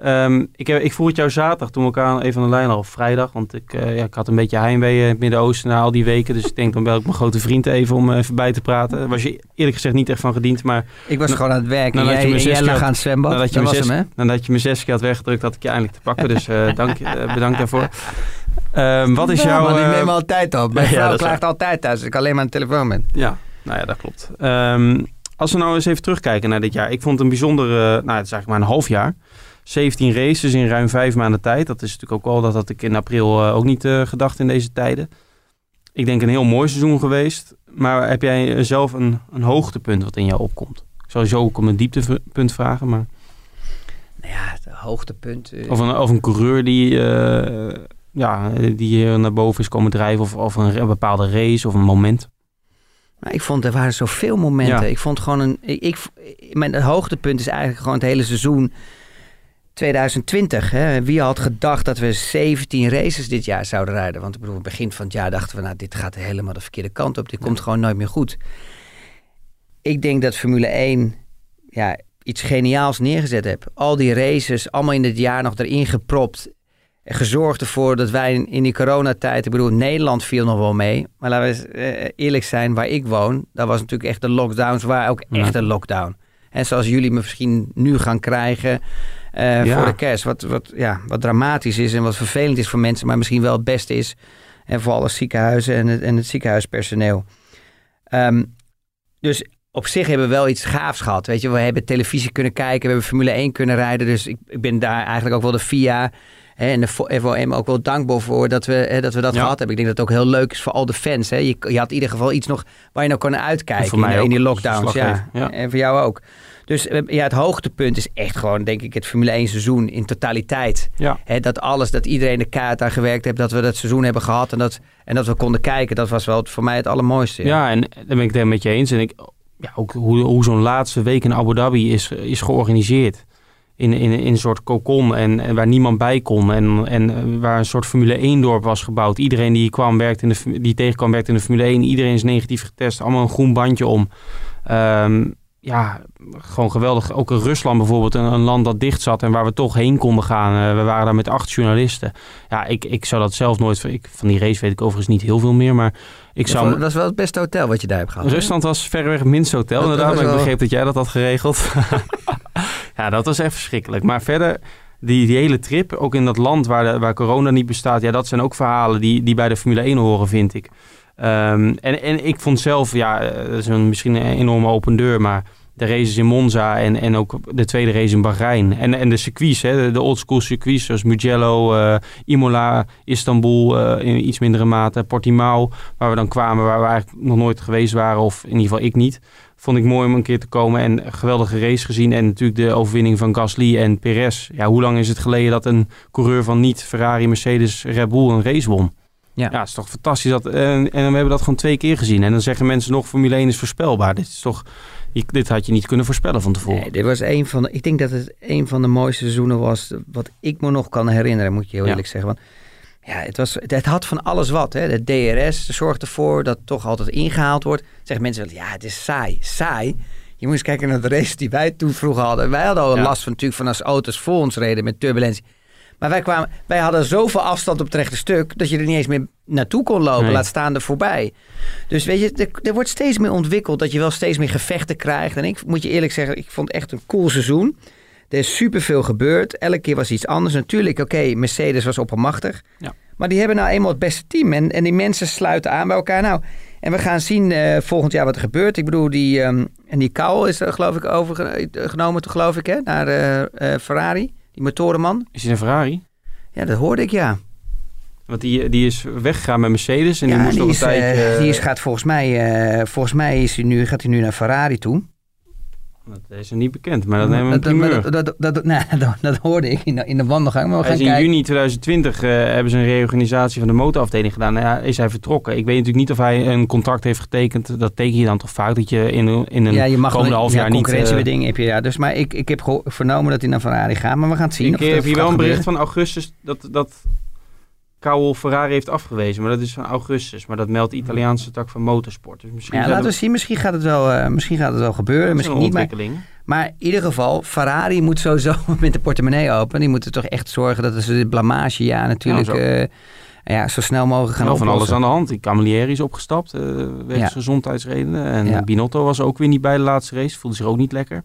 Ehm, ik, heb, ik vroeg het jou zaterdag toen we elkaar even aan de lijn hadden, of vrijdag. Want ik, eh, ja, ik had een beetje heimwee in het Midden-Oosten na al die weken. Dus ik denk, dan bel ik mijn grote vriend even om eh, even bij te praten. Daar was je eerlijk gezegd niet echt van gediend. Maar Ik was gewoon aan het werk en jij, jij lag aan het zwembad. nadat je dat me was zes- hem, hè? nadat je me zes keer had weggedrukt, had ik je eindelijk te pakken. Dus eh, dank, eh, bedankt daarvoor. Ehm, wat is Ja, jouw... man, ik eh, neem altijd op. Mijn ja, vrouw klaagt altijd thuis als ik alleen maar aan de telefoon ben. Ja, nou ja, dat klopt. Ehm, als we nou eens even terugkijken naar dit jaar. Ik vond het een bijzonder, eh, nou het is eigenlijk maar een half jaar. 17 races in ruim vijf maanden tijd. Dat is natuurlijk ook wel, dat had ik in april eh, ook niet eh, gedacht in deze tijden. Ik denk een heel mooi seizoen geweest. Maar heb jij eh, zelf een, een hoogtepunt wat in jou opkomt? Ik je zo ook om een dieptepunt vragen. Maar, Nou ja, het hoogtepunt. of, een, of een coureur die, ja, die hier naar boven is komen drijven. Of, of een, een bepaalde race of een moment. Maar ik vond er waren zoveel momenten. Ja. Ik vond gewoon een. Ik, ik, mijn hoogtepunt is eigenlijk gewoon het hele seizoen 2020. Hè. Wie had gedacht dat we 17 races dit jaar zouden rijden? Want ik bedoel, begin van het jaar dachten we, nou, dit gaat helemaal de verkeerde kant op. Dit komt gewoon nooit meer goed. Ik denk dat Formule 1 ja, iets geniaals neergezet heeft. Al die races, allemaal in dit jaar nog erin gepropt. En gezorgd ervoor dat wij in- die coronatijd, ik bedoel, Nederland viel nog wel mee. Maar laten we eens eh, eerlijk zijn, waar ik woon, dat was natuurlijk echt de lockdowns, waar ook Ja. echt een lockdown. En zoals jullie me misschien nu gaan krijgen eh, Ja. voor de kerst. Wat, wat, ja, wat dramatisch is en wat vervelend is voor mensen, maar misschien wel het beste is. En voor alle ziekenhuizen en het, en het ziekenhuispersoneel. Ehm, dus op zich hebben we wel iets gaafs gehad. Weet je, we hebben televisie kunnen kijken, we hebben Formule 1 kunnen rijden. Dus ik, ik ben daar eigenlijk ook wel de FIA hè, en de FOM ook wel dankbaar voor dat we, hè, dat, we dat Ja. gehad hebben. Ik denk dat het ook heel leuk is voor al de fans. Hè. Je, je had in ieder geval iets nog waar je kon naar En uitkijken voor mij in, in die lockdowns. Ja. En voor jou ook. Dus eh, ja, het hoogtepunt is echt gewoon, denk ik, het Formule 1 seizoen in totaliteit. Ja. Dat alles, dat iedereen de kaart aan gewerkt heeft, dat we dat seizoen hebben gehad en dat, en dat we konden kijken. Dat was wel het- voor mij het allermooiste. Ja, en daar ben ik het met je eens. En ik, ja, ook hoe, hoe zo'n laatste week in Abu Dhabi is, is georganiseerd. In, in, in een soort cocon en, en waar niemand bij kon. En, en eh, waar een soort Formule 1-dorp was gebouwd. Iedereen die, kwam, werkte in de, die tegenkwam werkte in de Formule 1. Iedereen is negatief getest. Allemaal een groen bandje om. Ehm, ja, gewoon geweldig. Ook in Rusland bijvoorbeeld, een, een land dat dicht zat en waar we toch heen konden gaan. Eh, we waren daar met acht journalisten. Ja, ik, ik zou dat zelf nooit... Ik, van die race weet ik overigens niet heel veel meer, maar ik zou... dat was wel het beste hotel wat je daar hebt gehad. Rusland was verreweg het minste hotel. Dat- Inderdaad, ik begreep dat jij dat had geregeld. ja, dat was echt verschrikkelijk. Maar verder, die, die hele trip, ook in dat land waar, de, waar corona niet bestaat... ja, dat zijn ook verhalen die, die bij de Formule 1 horen, vind ik. Ehm, en, en ik vond zelf, ja, eh, dat is een, misschien een enorme open deur... maar de races in Monza en, en ook de tweede race in Bahrein. En, en de circuits, hè, de, de oldschool circuits zoals Mugello, eh, Imola, Istanbul... eh, in iets mindere mate, Portimao waar we dan kwamen, waar we eigenlijk nog nooit geweest waren, of in ieder geval ik niet. Vond ik mooi om een keer te komen en een geweldige race gezien. En natuurlijk de overwinning van Gasly en Perez. Ja, hoe lang is het geleden dat een coureur van niet Ferrari, Mercedes, Red Bull een race won? Ja. ja het is toch fantastisch. Dat, en, en we hebben dat gewoon twee keer gezien. En dan zeggen mensen nog, Formule 1 is voorspelbaar. Dit is toch, dit had je niet kunnen voorspellen van tevoren. Nee, dit was een van de, ik denk dat het een van de mooiste seizoenen was wat ik me nog kan herinneren, moet je heel Ja. eerlijk zeggen. Want ja, het, was, het had van alles wat. Hè. De DRS zorgt ervoor dat toch altijd ingehaald wordt. Zeggen mensen wel, ja, het is saai. Saai? Je moet eens kijken naar de race die wij toen vroeger hadden. Wij hadden al Ja. last van natuurlijk van als auto's voor ons reden met turbulentie. Maar wij, kwamen, wij hadden zoveel afstand op het rechte stuk dat je er niet eens meer naartoe kon lopen. Nee. Laat staan er voorbij. Dus weet je, er, er wordt steeds meer ontwikkeld dat je wel steeds meer gevechten krijgt. En ik moet je eerlijk zeggen, ik vond het echt een cool seizoen. Er is superveel gebeurd. Elke keer was iets anders. Natuurlijk, oké, Mercedes was oppermachtig. Ja. Maar die hebben nou eenmaal het beste team. En, en die mensen sluiten aan bij elkaar. Nou, en we gaan zien eh, volgend jaar wat er gebeurt. Ik bedoel, die, ehm, en die is er geloof ik overgenomen, geloof ik, hè, naar eh, eh, Ferrari. Die motorenman. Is hij een Ferrari? Ja, dat hoorde ik, ja. Want die, die is weggegaan met Mercedes en die moest die nog een eh, tijdje... die is, gaat volgens mij, eh, volgens mij is hij nu, gaat hij nu naar Ferrari toe. Dat is er niet bekend, maar dat nemen we een dat, primeur. dat, dat, dat, nee, dat, hoorde ik in de, in de wandelgang. Maar we gaan in kijken. juni 2020 eh, hebben ze een reorganisatie van de motorafdeling gedaan. Nou ja, is hij vertrokken. Ik weet natuurlijk niet of hij een contract heeft getekend. Dat teken je dan toch vaak dat je in, een- in een ja, je mag komende half ja, jaar niet... eh, concurrentiebeding heb je ja. Dus maar ik, ik heb vernomen dat hij naar Ferrari gaat, maar we gaan het zien. ik of eh, heb hier wel een bericht van augustus dat, dat Kouwel Ferrari heeft afgewezen. Maar dat is van augustus. Maar dat meldt de Italiaanse tak van motorsport. Dus misschien Ja, laten we zien. Misschien gaat het wel, eh, misschien gaat het wel gebeuren, misschien niet. Maar, in ieder geval, Ferrari moet sowieso met de portemonnee open. Die moeten toch echt zorgen dat ze dit blamage, ja, natuurlijk, Ja, zo. eh, ja, zo snel mogelijk gaan Wel van alles aan de hand. Die Camilleri is opgestapt, eh wegens Ja. gezondheidsredenen. En Ja. Binotto was ook weer niet bij de laatste race. Voelde zich ook niet lekker.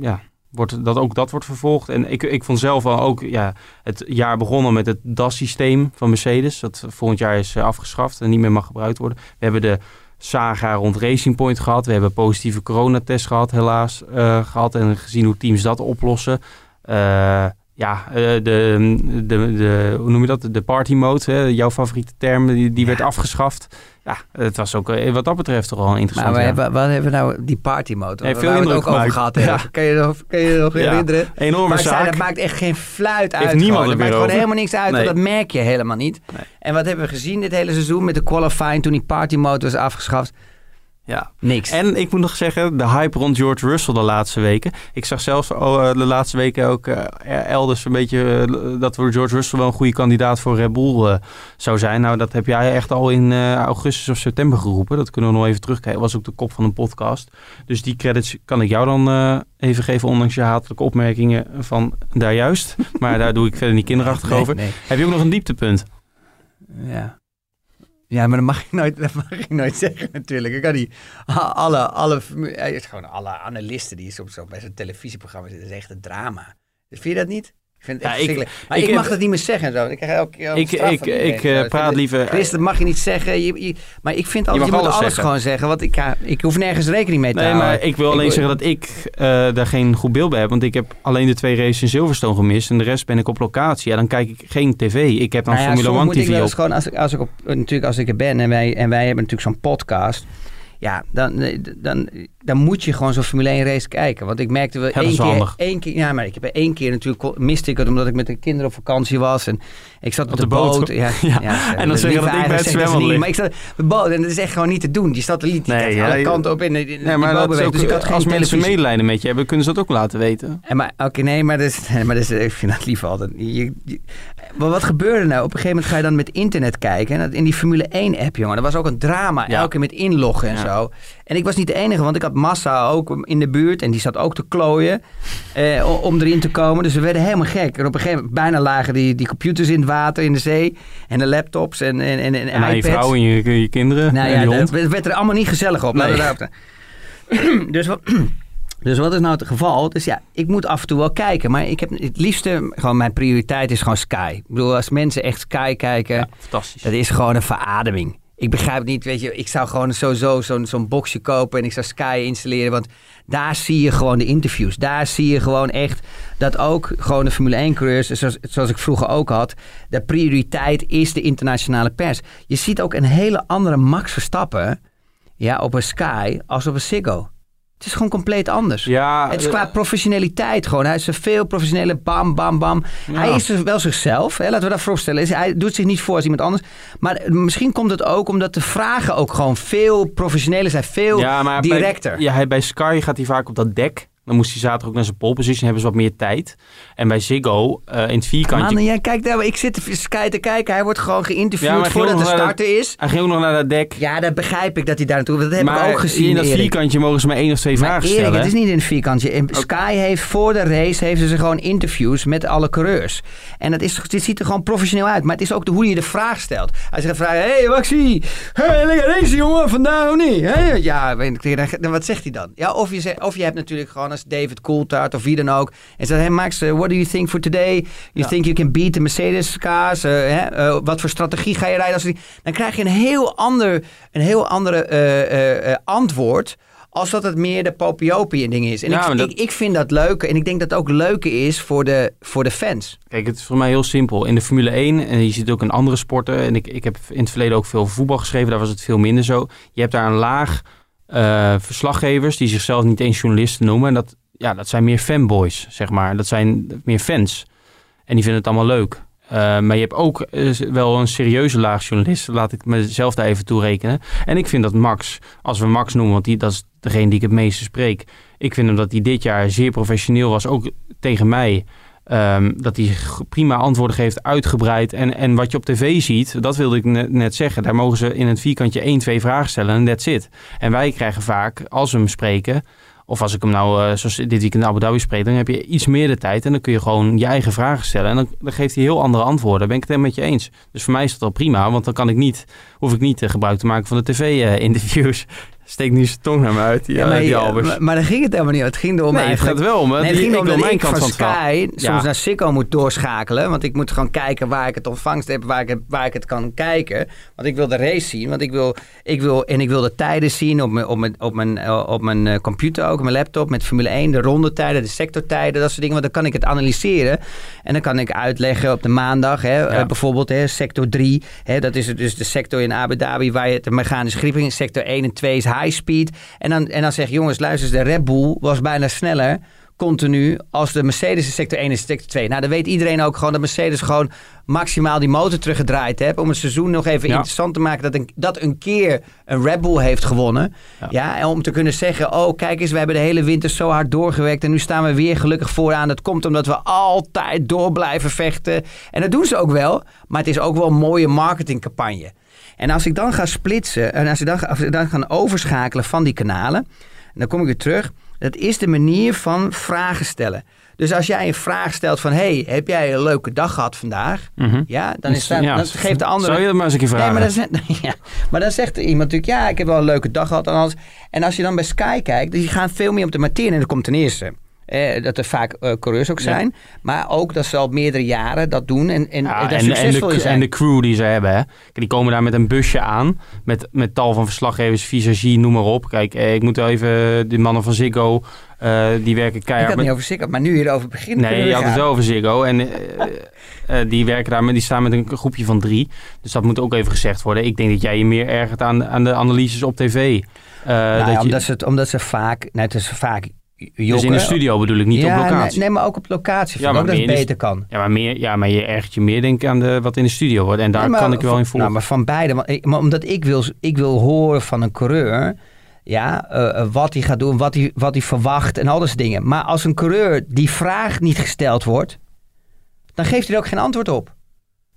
Ja, wordt, dat, ook dat wordt vervolgd. En ik, ik vond zelf al ook ja, het jaar begonnen met het DAS-systeem van Mercedes. Dat volgend jaar is eh, afgeschaft en niet meer mag gebruikt worden. We hebben de saga rond Racing Point gehad. We hebben positieve coronatest gehad, helaas. eh, gehad en gezien hoe teams dat oplossen. Eh, ja, eh, de, de, de, hoe noem je dat? De party mode, hè? jouw favoriete term, die, die Ja. werd afgeschaft. Ja, het was ook eh, wat dat betreft toch wel Maar interessant we hebben, wat hebben we nou, die partymotor, Ja, waar veel we het ook over gehad hebben. Ja. Kan je nog, kan je nog Ja. herinneren? Enorme Maar zei, zaak. dat maakt echt geen fluit uit. niemand gewoon. Dat meer maakt gewoon over. helemaal niks uit. Nee. Dat merk je helemaal niet. Nee. En wat hebben we gezien dit hele seizoen met de qualifying toen die partymotor was afgeschaft? Ja. Niks. En ik moet nog zeggen, de hype rond George Russell de laatste weken. Ik zag zelfs oh, eh, de laatste weken ook eh, elders een beetje eh, dat we George Russell wel een goede kandidaat voor Red Bull zou zijn. Nou, dat heb jij echt al in augustus of september geroepen. Dat kunnen we nog even terugkijken. Dat was ook de kop van een podcast. Dus die credits kan ik jou dan even geven, ondanks je hatelijke opmerkingen van daar juist. Maar daar doe ik verder niet kinderachtig Nee, over. nee. Heb je ook nog een dieptepunt? Ja. Ja, maar dat mag ik nooit, dat mag ik nooit zeggen natuurlijk. Ik kan niet alle, alle, gewoon alle analisten die soms zo bij zo'n televisieprogramma zitten, dat is echt een drama. Vind je dat niet? Ik vind het echt Ja, ik-. Maar ik ik, mag dat niet meer zeggen en zo. Ik krijg elke keer Ik, ik, ik eh, praat ik- liever... Chris, dat mag je niet zeggen. Je, je- maar ik vind altijd, mag je, moet alles alles zeggen. gewoon zeggen. Want ik, ja, ik hoef nergens rekening mee te Nee, houden. maar ik wil alleen Ik- zeggen dat ik eh, daar geen goed beeld bij heb. Want ik heb alleen de twee races in Silverstone gemist. En de rest ben ik op locatie. Ja, dan kijk ik geen tv. Ik heb dan Nou ja, Formula soms 1 moet ik TV op. eens gewoon, als ik, als ik op, natuurlijk als ik er ben en wij, en wij hebben natuurlijk zo'n podcast. Ja, dan, dan, dan moet je gewoon zo'n Formule 1 race kijken. Want ik merkte wel één keer, één keer... Ja, maar ik heb één keer natuurlijk... miste ik het omdat ik met de kinderen op vakantie was. En ik zat op, de, de boot. boot. Ja, Ja, ja, en dan zeggen dat ik bij het niet, lig. Maar ik zat op de boot en dat is echt gewoon niet te doen. Die satelliet die Nee, ja, alle kanten op in de, in Nee, die maar dat is ook, Dus ik had geen als mensen medelijden met je hebben, kunnen ze dat ook laten weten. En maar, oké, nee, maar, dat is, maar dat is, ik vind dat lief altijd. Je, je- maar wat gebeurde nou? Op een gegeven moment ga je dan met internet kijken. En in die Formule 1-app, jongen, dat was ook een drama. Ja. Elke keer met inloggen en Ja. zo. En ik was niet de enige, want ik had Massa ook in de buurt. En die zat ook te klooien eh, om erin te komen. Dus we werden helemaal gek. En op een gegeven moment bijna lagen die, die computers in het water, in de zee. En de laptops en, en, en, en En je iPads. vrouw en je, je kinderen Nou ja, hond. dat werd er allemaal niet gezellig op. Nee. dus, wat, dus wat is nou het geval? Dus ja, ik moet af en toe wel kijken. Maar ik heb het liefste, gewoon mijn prioriteit is gewoon Sky. Ik bedoel, als mensen echt Sky kijken, Ja, fantastisch. dat is gewoon een verademing. Ik begrijp het niet, weet je, ik zou gewoon sowieso zo'n zo'n boxje kopen en ik zou Sky installeren. Want daar zie je gewoon de interviews. Daar zie je gewoon echt dat ook gewoon de Formule 1 coureurs, zoals, zoals ik vroeger ook had, de prioriteit is de internationale pers. Je ziet ook een hele andere Max Verstappen ja, op een Sky als op een Ziggo. Het is gewoon compleet anders. Ja, Het is eh, qua professionaliteit gewoon. Hij is een veel professioneler bam, bam, bam. Ja. Hij is wel zichzelf. Hè? Laten we dat vooropstellen. Is- Hij doet zich niet voor als iemand anders. Maar misschien komt het ook omdat de vragen ook gewoon veel professioneler zijn. Veel ja, maar directer. Bij, ja, hij, bij Sky gaat hij vaak op dat dek. Dan moest hij zaterdag ook naar zijn pole position. Hebben ze wat meer tijd. En bij Ziggo, eh, in het vierkantje... Man, jij kijkt daar, ik zit Sky te kijken. Hij wordt gewoon geïnterviewd Ja, voordat de starter is. Hij ging ook nog naar dat dek. Ja, dat begrijp ik dat hij daar naartoe... Dat heb maar ik ook gezien, in dat Erik. vierkantje mogen ze maar één of twee Maar vragen Erik, stellen. het is niet in het vierkantje. Sky heeft voor de race heeft ze gewoon interviews met alle coureurs. En dat is, dit ziet er gewoon professioneel uit. Maar het is ook de, hoe je de vraag stelt. Hij zegt vragen, hé hey, Maxi, hey, lekker race jongen, vandaag of niet? Hey? Ja, weet ik, dan- wat zegt hij dan? Ja, of je, zegt, of je hebt natuurlijk gewoon David Coulthard of wie dan ook. En zegt, hey Max, uh, what do you think for today? You Ja. think you can beat the Mercedes cars? Uh, wat voor strategie ga je rijden? Als die... Dan krijg je een heel ander, een heel andere antwoord als dat het meer de popiopie en dingen is. En Ja, ik, dat- ik, ik vind dat leuk. En ik denk dat het ook leuker is voor de, voor de fans. Kijk, het is voor mij heel simpel. In de Formule 1, en je ziet ook in andere sporten... en ik, ik heb in het verleden ook veel voetbal geschreven... daar was het veel minder zo. Je hebt daar een laag eh, verslaggevers... die zichzelf niet eens journalisten noemen. En dat, ja, dat zijn meer fanboys, zeg maar. Dat zijn meer fans. En die vinden het allemaal leuk. Eh, maar je hebt ook eh, wel een serieuze laag journalist. Laat ik mezelf daar even toe rekenen. En ik vind dat Max, als we Max noemen... want die, dat is degene die ik het meeste spreek... ik vind hem dat hij dit jaar zeer professioneel was. Ook tegen mij... Um, dat hij prima antwoorden geeft, uitgebreid. En, en wat je op tv ziet, dat wilde ik net, zeggen. Daar mogen ze in het vierkantje één, twee vragen stellen en that's it. En wij krijgen vaak, als we hem spreken... of als ik hem nou, uh, zoals dit weekend in Abu Dhabi spreek... dan heb je iets meer de tijd en dan kun je gewoon je eigen vragen stellen. En dan, dan geeft hij heel andere antwoorden. Daar ben ik het helemaal met je eens. Dus voor mij is dat al prima, want dan kan ik niet, hoef ik niet uh, gebruik te maken van de tv-interviews. Steekt nu zijn tong naar me uit, die, Ja, maar, die maar, maar daar ging het helemaal niet om. Het ging erom nee, het gaat wel hè. Nee, het ging dat mijn ik kant van. Sky soms Ja. naar Sikko moet doorschakelen. Want ik moet gewoon kijken waar ik het ontvangst heb, waar ik het, waar ik het kan kijken. Want ik wil de race zien. Want ik wil, ik wil, en ik wil de tijden zien op mijn, op mijn, op mijn, eh, op mijn eh, computer ook, mijn laptop, met Formule 1, de rondetijden, de sectortijden, dat soort dingen. Want dan kan ik het analyseren. En dan kan ik uitleggen op de maandag, hè, eh, bijvoorbeeld hè, sector 3. Hè, dat is dus de sector in Abu Dhabi waar je de mechanische griep in. Sector 1 en 2 is high speed. En dan, en dan zeg je, jongens, luister eens, de Red Bull was bijna sneller continu als de Mercedes in sector 1 en sector 2. Nou, dan weet iedereen ook gewoon dat Mercedes gewoon maximaal die motor teruggedraaid heeft. Om het seizoen nog even Ja. interessant te maken dat een, dat een keer een Red Bull heeft gewonnen. Ja. Ja. en om te kunnen zeggen, oh kijk eens, we hebben de hele winter zo hard doorgewerkt en nu staan we weer gelukkig vooraan. Dat komt omdat we altijd door blijven vechten. En dat doen ze ook wel, maar het is ook wel een mooie marketingcampagne. En als ik dan ga splitsen en als ik dan, ga- als ik dan ga overschakelen van die kanalen, en dan kom ik weer terug. Dat is de manier van vragen stellen. Dus als jij een vraag stelt van, hey, heb jij een leuke dag gehad vandaag? Mhm. Ja, dan, is dat, Ja, dan geeft de andere... Zou je dat maar eens een keer vragen? Nee, maar dan, zegt, ja, maar dan zegt iemand natuurlijk, ja, ik heb wel een leuke dag gehad. En, alles. en als je dan bij Sky kijkt, die gaan veel meer op de materie. En dat komt ten eerste eh, dat er vaak eh, coureurs ook Ja. zijn. Maar ook dat ze al meerdere jaren dat doen en, en Ja, en, en, succesvol de, zijn. en de crew die ze hebben. Hè. Die komen daar met een busje aan. Met, met tal van verslaggevers, visagie, noem maar op. Kijk, eh, ik moet wel even... De mannen van Ziggo, eh, die werken ik keihard. had niet met- over Sikko, maar nu hierover beginnen. Nee, je had het wel over Ziggo. En eh, eh, die werken daar met, die staan met een groepje van drie. Dus dat moet ook even gezegd worden. Ik denk dat jij je meer ergert aan, aan de analyses op tv. Eh, Nou ja, dat je, omdat, ze het, omdat ze vaak, nou, het is vaak jokken. dus in de studio bedoel ik, niet ja, op locatie. Nee, nee, maar ook op locatie. Ja, Ja, maar ook dat het de beter kan. Ja, maar, meer, ja, maar je ergert je meer denk ik aan de, wat in de studio wordt. En daar Nee, maar kan ik wel van- in volgen. Nou, maar van beide. Want maar omdat ik wil, ik wil horen van een coureur. Ja, eh, eh, wat hij gaat doen, wat hij, wat hij verwacht en al dat soort dingen. Maar als een coureur die vraag niet gesteld wordt, dan geeft hij er ook geen antwoord op.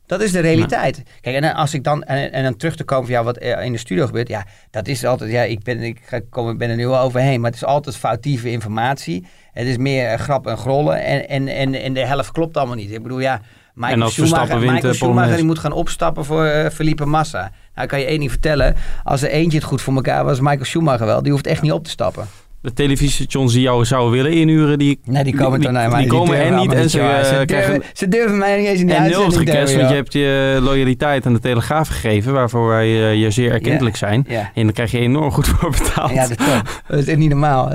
Dat is de realiteit. Kijk, en dan als ik dan, en, en dan terug te komen van ja, wat in de studio gebeurt, ja, dat is altijd, ja, ik ben, ik ga, kom, ik ben er nu wel overheen, maar het is altijd foutieve informatie. Het is meer eh, grap en grollen en, en, en, en de helft klopt allemaal niet. Ik bedoel, ja, Michael En Schumacher, wint, Michael Schumacher die moet gaan opstappen voor eh, Felipe Massa. Nou, ik kan je één ding vertellen. Als er eentje het goed voor elkaar was, Michael Schumacher wel. Die hoeft echt niet op te stappen. De televisiestations die jou zouden willen inhuren, die, Nee, die komen die, die, die komen er niet en ze, eh, ze, krijgen durven, ze durven mij niet eens in de en nul hebben, want je hebt je loyaliteit aan de Telegraaf gegeven, waarvoor wij eh, je zeer erkentelijk zijn. En daar krijg je enorm goed voor betaald. ja dat, dat is echt niet normaal.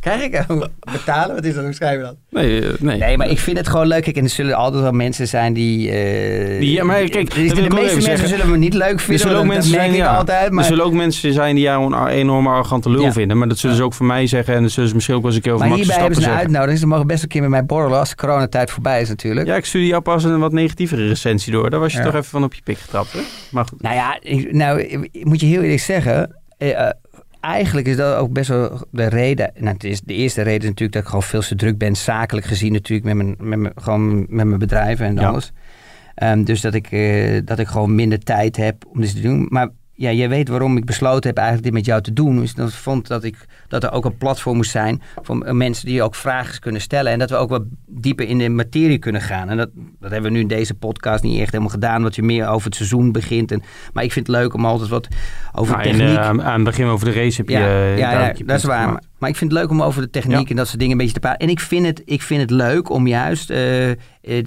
Krijg ik eh, betalen? Wat is dat? Hoe schrijven we dat? nee, eh, nee. Nee, maar ik vind het gewoon leuk. Kijk, en er zullen altijd wel mensen zijn die... eh, Die- ja, maar kijk, wil de meeste mensen zeggen. zullen me niet leuk Er vinden. zullen ook dat- mensen zijn, altijd. Maar, er zullen ook mensen zijn die jou een enorme arrogante lul vinden. Maar dat zullen ze ook van mij zeggen. En dat zullen ze misschien ook wel eens een keer over maar hierbij hebben ze een zeggen. uitnodiging. Ze mogen best een keer met mij borrelen als de coronatijd voorbij is natuurlijk. Ja, ik stuurde jou pas een wat negatievere recensie door. Daar was je Ja. toch even van op je pik getrapt, hè? Maar goed. Nou ja, ik, nou, ik moet je heel eerlijk zeggen. eh, eh, eigenlijk is dat ook best wel de reden. Nou, het is, de eerste reden is natuurlijk dat ik gewoon veel te druk ben. Zakelijk gezien natuurlijk met mijn, met mijn, gewoon met mijn bedrijven en Ja. alles. Ehm, dus dat ik, eh, dat ik gewoon minder tijd heb om dit te doen. Maar ja, jij weet waarom ik besloten heb eigenlijk dit met jou te doen. Is dat ik vond dat, ik, dat er ook een platform moest zijn voor mensen die ook vragen kunnen stellen. En dat we ook wat dieper in de materie kunnen gaan. En dat, dat hebben we nu in deze podcast niet echt helemaal gedaan. Wat je meer over het seizoen begint. En, maar ik vind het leuk om altijd wat over Nou, techniek... eh, aan aan het begin over de race heb je... Ja, eh, ja, dat is waar. Maar ik vind het leuk om over de techniek Ja. en dat soort dingen een beetje te praten. En ik vind het, ik vind het leuk om juist eh, eh,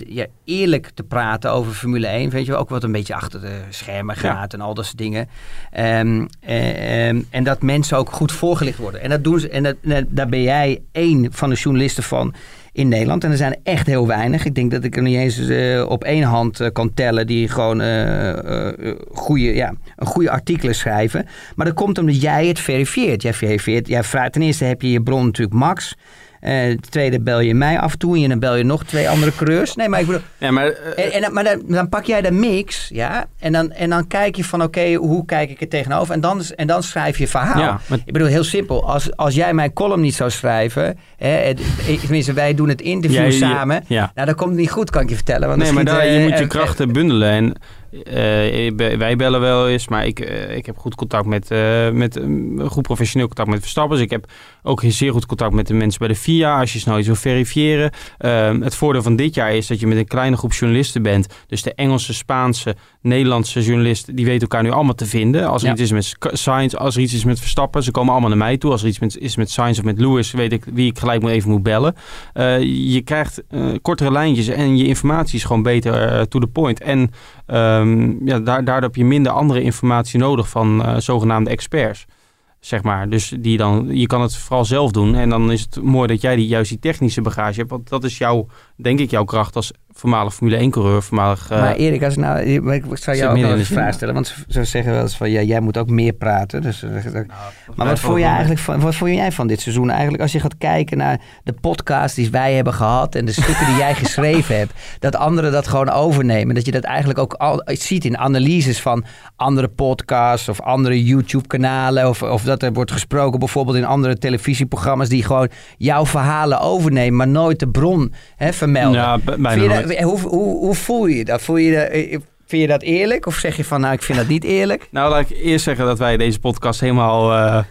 ja, eerlijk te praten over Formule 1. Weet je wel, ook wat een beetje achter de schermen Ja. gaat en al dat soort dingen. Ehm, eh, ehm, en dat mensen ook goed voorgelicht worden. En dat doen ze. En dat, en daar ben jij één van de journalisten van in Nederland. En er zijn echt heel weinig. Ik denk dat ik er niet eens eh, op één hand eh, kan tellen die gewoon eh, eh, goede, ja, een goede artikelen schrijven. Maar dat komt omdat jij het verifieert. Jij verifieert. Jij vraagt, ten eerste heb je je bron natuurlijk Max. Eh, ten tweede bel je mij af en toe en dan bel je nog twee andere coureurs. Nee, maar ik bedoel, Ja, maar, eh, en, en, dan- maar dan, dan pak jij de mix, ja, en dan, en dan kijk je van, oké, hoe kijk ik er tegenover? En dan, en dan schrijf je verhaal. Ja, maar- Ik bedoel, heel simpel. Als, als jij mijn column niet zou schrijven, hè, het, ik- tenminste, wij doen het interview je- samen. ja. Nou, dat komt niet goed, kan ik je vertellen. Want Nee, maar daar, eh, je moet je eh, krachten bundelen. En eh, wij bellen wel eens, maar ik, eh, ik heb goed contact met, eh, met een goed professioneel contact met Verstappers. Ik heb ook zeer goed contact met de mensen bij de FIA als je snel iets wil verifiëren. Ehm, het voordeel van dit jaar is dat je met een kleine groep journalisten bent. Dus de Engelse, Spaanse, Nederlandse journalisten, die weten elkaar nu allemaal te vinden. Als er Ja. iets is met Sc- Sainz, als er iets is met Verstappen, ze komen allemaal naar mij toe. Als er iets met, is met Sainz of met Lewis, weet ik wie ik gelijk moet even moet bellen. Je krijgt kortere lijntjes en je informatie is gewoon beter to the point. En ehm, ja, daar, daardoor heb je minder andere informatie nodig van eh, zogenaamde experts. Zeg maar. Dus die dan, je kan het vooral zelf doen. En dan is het mooi dat jij die, juist die technische bagage hebt. Want dat is jouw, denk ik, jouw kracht als voormalig Formule 1-coureur. Voormalig, eh, Maar Erik, als ik nou, ik ik zou jou ook wel een vraag stellen. Want ze, ze zeggen wel eens van, ja, jij moet ook meer praten. Dus, eh, Nou, maar wat vond, je eigenlijk van, wat vond jij van dit seizoen eigenlijk? Als je gaat kijken naar de podcast die wij hebben gehad en de stukken die jij geschreven hebt. Dat anderen dat gewoon overnemen. Dat je dat eigenlijk ook al ziet in analyses van andere podcasts of andere YouTube-kanalen. Of, of dat er wordt gesproken bijvoorbeeld in andere televisieprogramma's die gewoon jouw verhalen overnemen, maar nooit de bron hè, vermelden. Ja, bijna nooit. Hoe, hoe, hoe voel je je dat? Voel je dat, eh, vind je dat eerlijk? Of zeg je van, nou, ik vind dat niet eerlijk? Nou, laat ik eerst zeggen dat wij deze podcast helemaal... eh,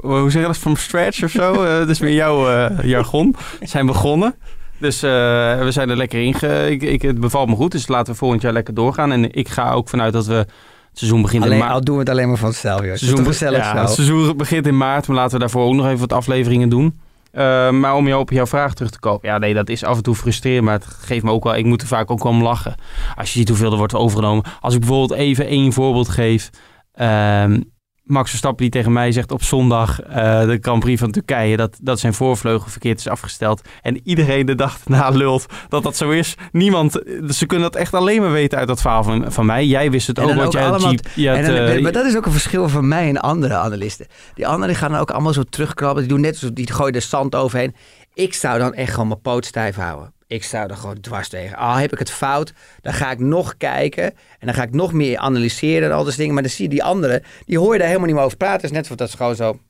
hoe zeg je dat? From scratch of zo? Eh, dat is meer jouw eh, jargon. zijn begonnen. Dus eh, we zijn er lekker in. Ge- ik, ik, het bevalt me goed. Dus laten we volgend jaar lekker doorgaan. En ik ga ook vanuit dat we... Het seizoen begint in Alleen, maart. al doen we het alleen maar van onszelf, joh. Het is toch be- gezellig ja, zo? het seizoen begint in maart, maar laten we daarvoor ook nog even wat afleveringen doen. Eh, maar om jou op jouw vraag terug te komen. Ja, nee, dat is af en toe frustrerend, maar het geeft me ook wel... Ik moet er vaak ook wel om lachen. Als je ziet hoeveel er wordt overgenomen. Als ik bijvoorbeeld even één voorbeeld geef. ehm, Max Verstappen die tegen mij zegt op zondag eh, de Grand Prix van Turkije... Dat, dat zijn voorvleugel verkeerd is afgesteld. En iedereen de dag na lult dat dat zo is. Niemand, ze kunnen dat echt alleen maar weten uit dat verhaal van, van mij. Jij wist het ook, want jij had allemaal- Jeep- je had, En dan- eh, maar dat is ook een verschil van mij en andere analisten. Die anderen gaan dan ook allemaal zo terugkrabben. Die doen net zo, die gooien er zand overheen. Ik zou dan echt gewoon mijn poot stijf houden. Ik zou er gewoon dwars tegen. Al heb ik het fout, dan ga ik nog kijken. En dan ga ik nog meer analyseren en al dat dingen. Maar dan zie je die anderen, die hoor je daar helemaal niet meer over praten. Het is net wat dat is gewoon zo,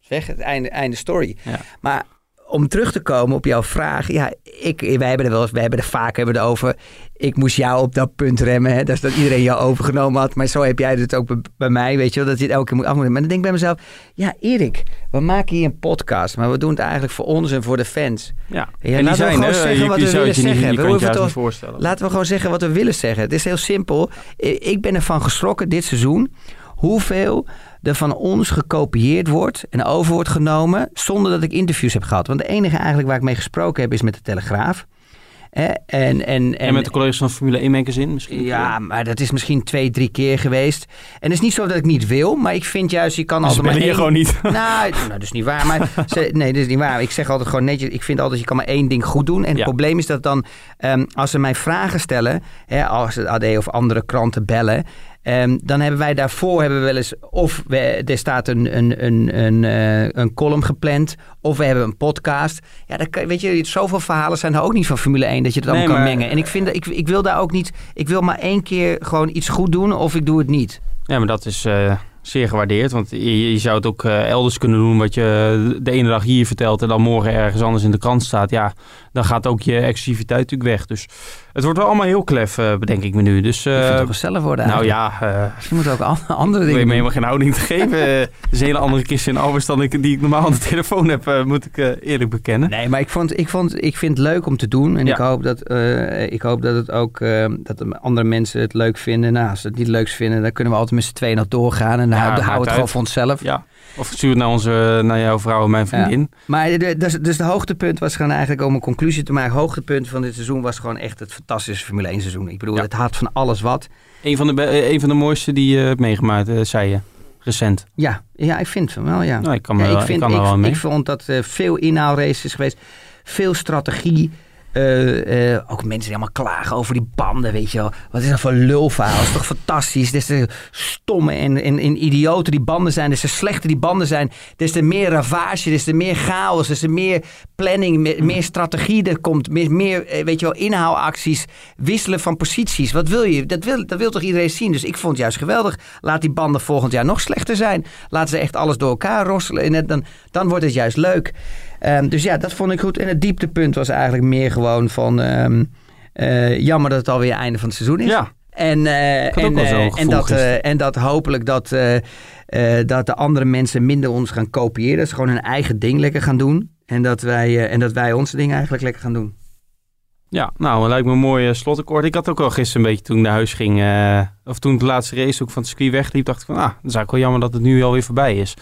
zeg, het einde, einde story. Ja. Maar om terug te komen op jouw vraag. Ja, ik, wij hebben er wel eens, wij hebben er vaak hebben het over. Ik moest jou op dat punt remmen. Hè, dus dat iedereen jou overgenomen had. Maar zo heb jij het ook bij, bij mij. Weet je wel, dat je het elke keer moet afmoeden. Maar dan denk ik bij mezelf. Ja, Erik, we maken hier een podcast. Maar we doen het eigenlijk voor ons en voor de fans. Ja, Ja, en die laten we zijn gewoon er. zeggen Je, wat je we willen niet, zeggen. je We toch- niet voorstellen. Laten we gewoon zeggen wat we willen zeggen. Het is heel simpel. Ik ben ervan geschrokken dit seizoen. Hoeveel er van ons gekopieerd wordt en over wordt genomen. zonder dat ik interviews heb gehad. Want de enige eigenlijk waar ik mee gesproken heb is met de Telegraaf. Hè, En, en, en, En met de collega's van Formule 1 magazine misschien? ja, maar dat is misschien twee, drie keer geweest. En het is niet zo dat ik niet wil, maar ik vind juist, je kan Ze altijd maar je één- gewoon niet. nou, nou, dat is niet waar. Maar ze, nee, dat is niet waar. Ik zeg altijd gewoon netjes. Ik vind altijd, je kan maar één ding goed doen. En het probleem is dat dan, ehm, als ze mij vragen stellen, hè, als het AD of andere kranten bellen. Ehm, dan hebben wij daarvoor hebben we wel eens, of we, er staat een, een, een, een, eh, een column gepland, of we hebben een podcast. Ja, dan kan, weet je, zoveel verhalen zijn er ook niet van Formule 1 dat je het Nee, allemaal kan mengen. En ik vind, dat- ik, ik wil daar ook niet, ik wil maar één keer gewoon iets goed doen, of ik doe het niet. Ja, maar dat is eh, zeer gewaardeerd. Want je, je zou het ook eh, elders kunnen doen. Wat je de ene dag hier vertelt en dan morgen ergens anders in de krant staat. Ja, dan gaat ook je exclusiviteit natuurlijk weg. Dus het wordt wel allemaal heel klef, eh, bedenk ik me nu. Dus ik vind eh, het toch gezellig worden nou eigenlijk. ja, eh Je moet ook an- andere ik weet dingen me doen. helemaal geen houding te geven. Eh, Het is een hele andere kist in Albers dan ik, die ik normaal aan de telefoon heb, eh, moet ik eh, eerlijk bekennen. Nee, maar ik, vond, ik, vond, ik vind het leuk om te doen. En Ja. ik, hoop dat, eh, ik hoop dat het ook eh, dat de andere mensen het leuk vinden. Nou, als ze het niet leuk vinden, dan kunnen we altijd met z'n tweeën nog doorgaan. En dan Ja, hou maakt het gewoon voor onszelf. Ja. Of stuur het naar, onze, naar jouw vrouw en mijn vriendin. Maar dus, dus de hoogtepunt was gewoon eigenlijk om een conclusie te maken. hoogtepunt van dit seizoen was gewoon echt het fantastische Formule 1 seizoen. Ik bedoel, Ja. het had van alles wat. Een van de, eh, een van de mooiste die je hebt meegemaakt, eh, zei je. Recent. Ja, ja ik vind van wel, ja. Nou, ik kan, Ja, er wel- ik, vind, kan ik, wel mee. ik vond dat eh, veel inhaalraces geweest. Veel strategie. Eh, eh, ook mensen die allemaal klagen over die banden, weet je wel. Wat is dat voor lulverhaal? Dat is toch fantastisch? Des te stomme en, en, en idioten die banden zijn, des te slechter die banden zijn, des te meer ravage, des te meer chaos, des te meer planning, meer, strategie er komt, meer, eh, weet je wel, inhaalacties, wisselen van posities. Wat wil je? Dat wil, dat wil toch iedereen zien? Dus ik vond het juist geweldig. Laat die banden volgend jaar nog slechter zijn. Laten ze echt alles door elkaar rosselen. En dan, dan wordt het juist leuk. Ehm, dus ja, dat vond ik goed. En het dieptepunt was eigenlijk meer gewoon van... ehm, eh, jammer dat het alweer einde van het seizoen is. Ja, En, eh, en, eh, en, dat, en dat hopelijk dat, dat de andere mensen minder ons gaan kopiëren. Dat ze gewoon hun eigen ding lekker gaan doen. En dat wij, en dat wij onze dingen eigenlijk lekker gaan doen. ja, nou, lijkt me een mooi slotakkoord. Ik had ook wel gisteren een beetje toen ik naar huis ging, of toen de laatste race ook van het circuit wegliep, dacht ik van, ah, het is eigenlijk wel jammer dat het nu alweer voorbij is.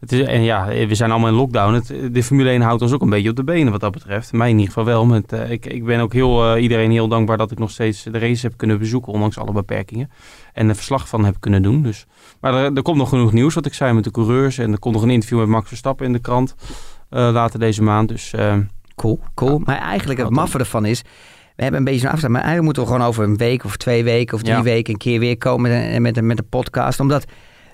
Het is en ja, we zijn allemaal in lockdown. Het, de Formule 1 houdt ons ook een beetje op de benen wat dat betreft. Mij in ieder geval wel. Met, eh, ik, ik ben ook heel, eh, iedereen heel dankbaar dat ik nog steeds de race heb kunnen bezoeken, ondanks alle beperkingen. En een verslag van heb kunnen doen. Dus. Maar er, er komt nog genoeg nieuws, wat ik zei, met de coureurs. En er komt nog een interview met Max Verstappen in de krant eh, later deze maand. Dus Cool, cool. Maar eigenlijk het maffe ervan is... We hebben een beetje zo'n afstand. Maar eigenlijk moeten we gewoon over een week of twee weken of drie Ja. weken een keer weer komen met een, met, een, met een podcast. Omdat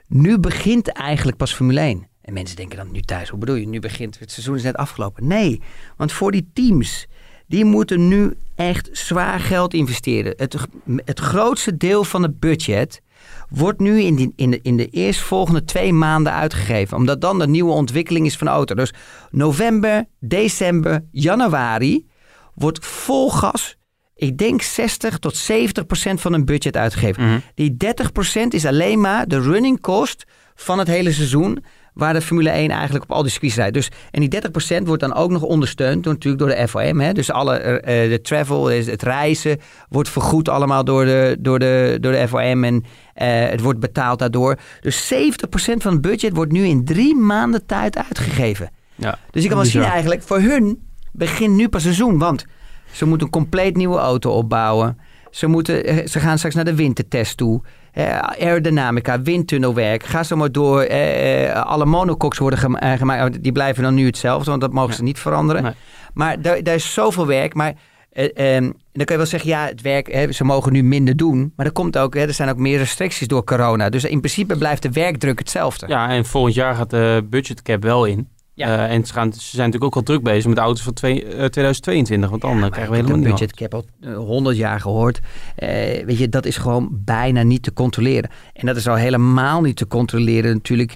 nu begint eigenlijk pas Formule 1. En mensen denken dan nu thuis, hoe bedoel je? Nu begint het seizoen is net afgelopen. Nee, want voor die teams, die moeten nu echt zwaar geld investeren. Het, het grootste deel van het budget wordt nu in, die, in, de, in de eerstvolgende twee maanden uitgegeven. Omdat dan de nieuwe ontwikkeling is van de auto. Dus november, december, januari wordt vol gas. Ik denk 60 tot 70 procent van hun budget uitgegeven. mhm. Die 30 procent is alleen maar de running cost van het hele seizoen. Waar de Formule 1 eigenlijk op al die circuits rijdt. Dus, en die 30% wordt dan ook nog ondersteund door, natuurlijk door de FOM. Hè? Dus alle, eh, de travel, dus het reizen wordt vergoed allemaal door de, door de, door de FOM. En eh, het wordt betaald daardoor. Dus 70% van het budget wordt nu in drie maanden tijd uitgegeven. ja. Dus je kan wel zien eigenlijk, voor hun begint nu pas seizoen. Want ze moeten een compleet nieuwe auto opbouwen. Ze, moeten, eh, ze gaan straks naar de wintertest toe. Eh, aerodynamica, windtunnelwerk. Ga zo maar door. Eh, eh, alle monocoques worden gema- gemaakt. Die blijven dan nu hetzelfde, want dat mogen ze niet veranderen. Nee. Maar daar, daar is zoveel werk. Maar eh, ehm, dan kan je wel zeggen, ja, het werk, hè, ze mogen nu minder doen. Maar er, komt ook, hè, er zijn ook meer restricties door corona. Dus in principe blijft de werkdruk hetzelfde. Ja, en volgend jaar gaat de budgetcap wel in. Ja. Eh, en ze, gaan, ze zijn natuurlijk ook al druk bezig met de auto's van twee, eh, 2022. Want dan eh, krijgen we helemaal budget, ik heb al honderd jaar gehoord. Eh, weet je, dat is gewoon bijna niet te controleren. En dat is al helemaal niet te controleren natuurlijk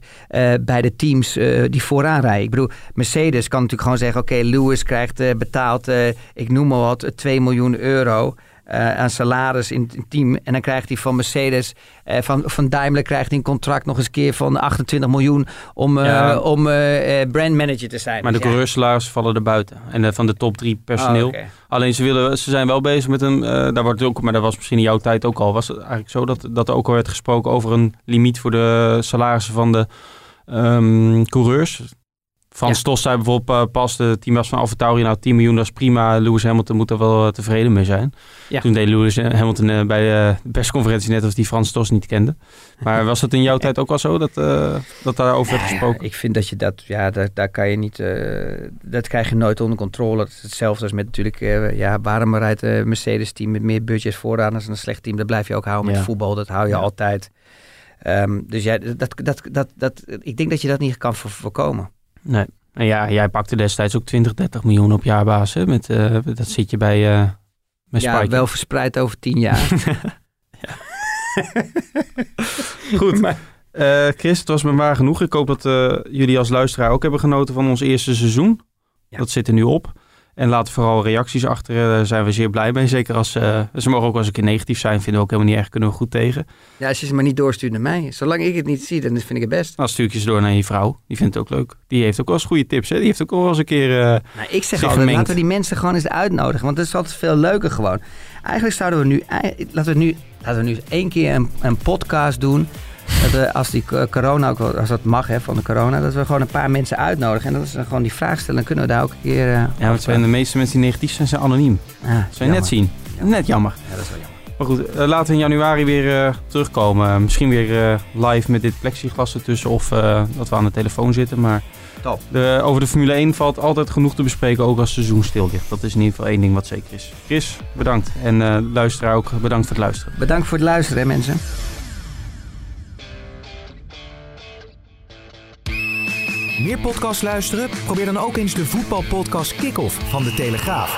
bij de teams die vooraan rijden. Ik bedoel, Mercedes kan natuurlijk gewoon zeggen... oké, Lewis krijgt betaald, ik noem maar wat, 2 miljoen euro... eh, aan salaris in het team. En dan krijgt hij van Mercedes, eh, van, van Daimler krijgt hij een contract nog eens een keer van 28 miljoen om, eh, Ja. om brandmanager te zijn. Maar de Dus ja. vallen er buiten. En van de top drie personeel. Oh. Alleen ze, willen, ze zijn wel bezig met een. daar wordt ook, maar dat was misschien in jouw tijd ook al. Was het eigenlijk zo dat, dat er ook al werd gesproken over een limiet voor de salarissen van de ehm, coureurs? Frans Ja. Zei bijvoorbeeld eh, pas, de teambaas van AlphaTauri, nou 10 miljoen, dat is prima. Lewis Hamilton moet er wel eh, tevreden mee zijn. Ja. Toen deed Lewis Hamilton eh, bij eh, de persconferentie net of die Frans Stos niet kende. Maar was dat in jouw tijd ook al zo, dat, eh, dat daarover werd ja, gesproken? ik vind dat je dat, ja, daar, daar kan je niet, dat krijg je nooit onder controle. Dat is hetzelfde als met natuurlijk, ja, waarom rijdt een Mercedes-team met meer budget vooraan als een slecht team? Dat blijf je ook houden met voetbal, dat hou je altijd. Ehm, dus ja, dat, dat, dat, dat, ik denk dat je dat niet kan voor- voorkomen. Nee. En ja, jij pakte destijds ook 20, 30 miljoen op jaarbasis. Met, eh, dat zit je bij, eh met Ja, Spike. wel verspreid over tien jaar. Goed. Eh, Chris, het was me waar genoeg. Ik hoop dat eh, jullie als luisteraar ook hebben genoten van ons eerste seizoen. Ja. Dat zit er nu op. En laat vooral reacties achter. eh, Daar zijn we zeer blij mee. Zeker als eh, ze mogen ook wel eens een keer negatief zijn. Vinden we ook helemaal niet erg. Kunnen we goed tegen. ja, als je ze maar niet doorstuurt naar mij. Zolang ik het niet zie, dan vind ik het best. Nou, stuur ik je ze door naar je vrouw. Die vindt het ook leuk. Die heeft ook wel eens goede tips. Hè? Die heeft ook wel eens een keer... eh, Nou, ik zeg altijd, gemengd. laten we die mensen gewoon eens uitnodigen. Want dat is altijd veel leuker gewoon. Eigenlijk zouden we nu, laten we nu, laten we nu één keer een, een podcast doen. Dat we, als die co- corona ook, wel- als dat mag hè, van de corona, dat we gewoon een paar mensen uitnodigen. En dat is dan gewoon die vraag stellen. Dan kunnen we daar ook een keer... eh, Ja, want zijn de meeste mensen die negatief zijn, zijn anoniem. Ah, Dat zou je net jammer. zien. Net jammer. Ja, dat is wel jammer. Maar goed, eh, laten we in januari weer eh, terugkomen. Misschien weer live met dit plexiglas ertussen of dat we aan de telefoon zitten. Maar Top. de, over de Formule 1 valt altijd genoeg te bespreken, ook als het seizoen stil ligt. Dat is in ieder geval één ding wat zeker is. Chris, bedankt. En luisteraar ook, bedankt voor het luisteren. Bedankt voor het luisteren, hè, mensen. Meer podcasts luisteren? Probeer dan ook eens de voetbalpodcast Kick-Off van De Telegraaf.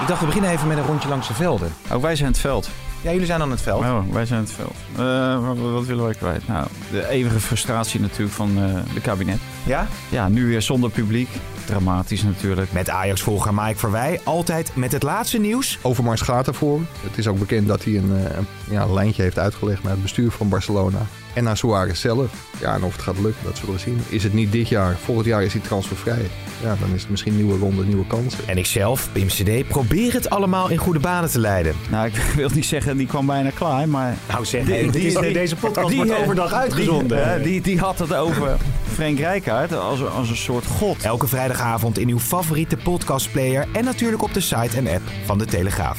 Ik dacht, we beginnen even met een rondje langs de velden. Oh, wij zijn het veld. Ja, jullie zijn aan het veld. Oh, wij zijn het veld. Eh, wat, wat willen wij kwijt? Nou, de eeuwige frustratie natuurlijk van eh de kabinet. Ja? Ja, nu weer zonder publiek. Dramatisch natuurlijk. Met Ajax-volger Mike Verwij, altijd met het laatste nieuws. Overmars gaat ervoor. Het is ook bekend dat hij een, eh, ja, een lijntje heeft uitgelegd naar het bestuur van Barcelona. En naar Suarez zelf. Ja, en of het gaat lukken, dat zullen we zien. Is het niet dit jaar? Volgend jaar is hij transfervrij. Ja, dan is het misschien een nieuwe ronde, nieuwe kansen. En ikzelf, Pim CD, probeer het allemaal in goede banen te leiden. Nou, ik wil niet zeggen, die kwam bijna klaar, maar... Nou zeg, Die- is- die- deze podcast die, wordt overdag uitgezonden. Die, die, die had het over Frank Rijkaard als, als een soort god. Elke vrijdagavond in uw favoriete podcastplayer en natuurlijk op de site en app van De Telegraaf.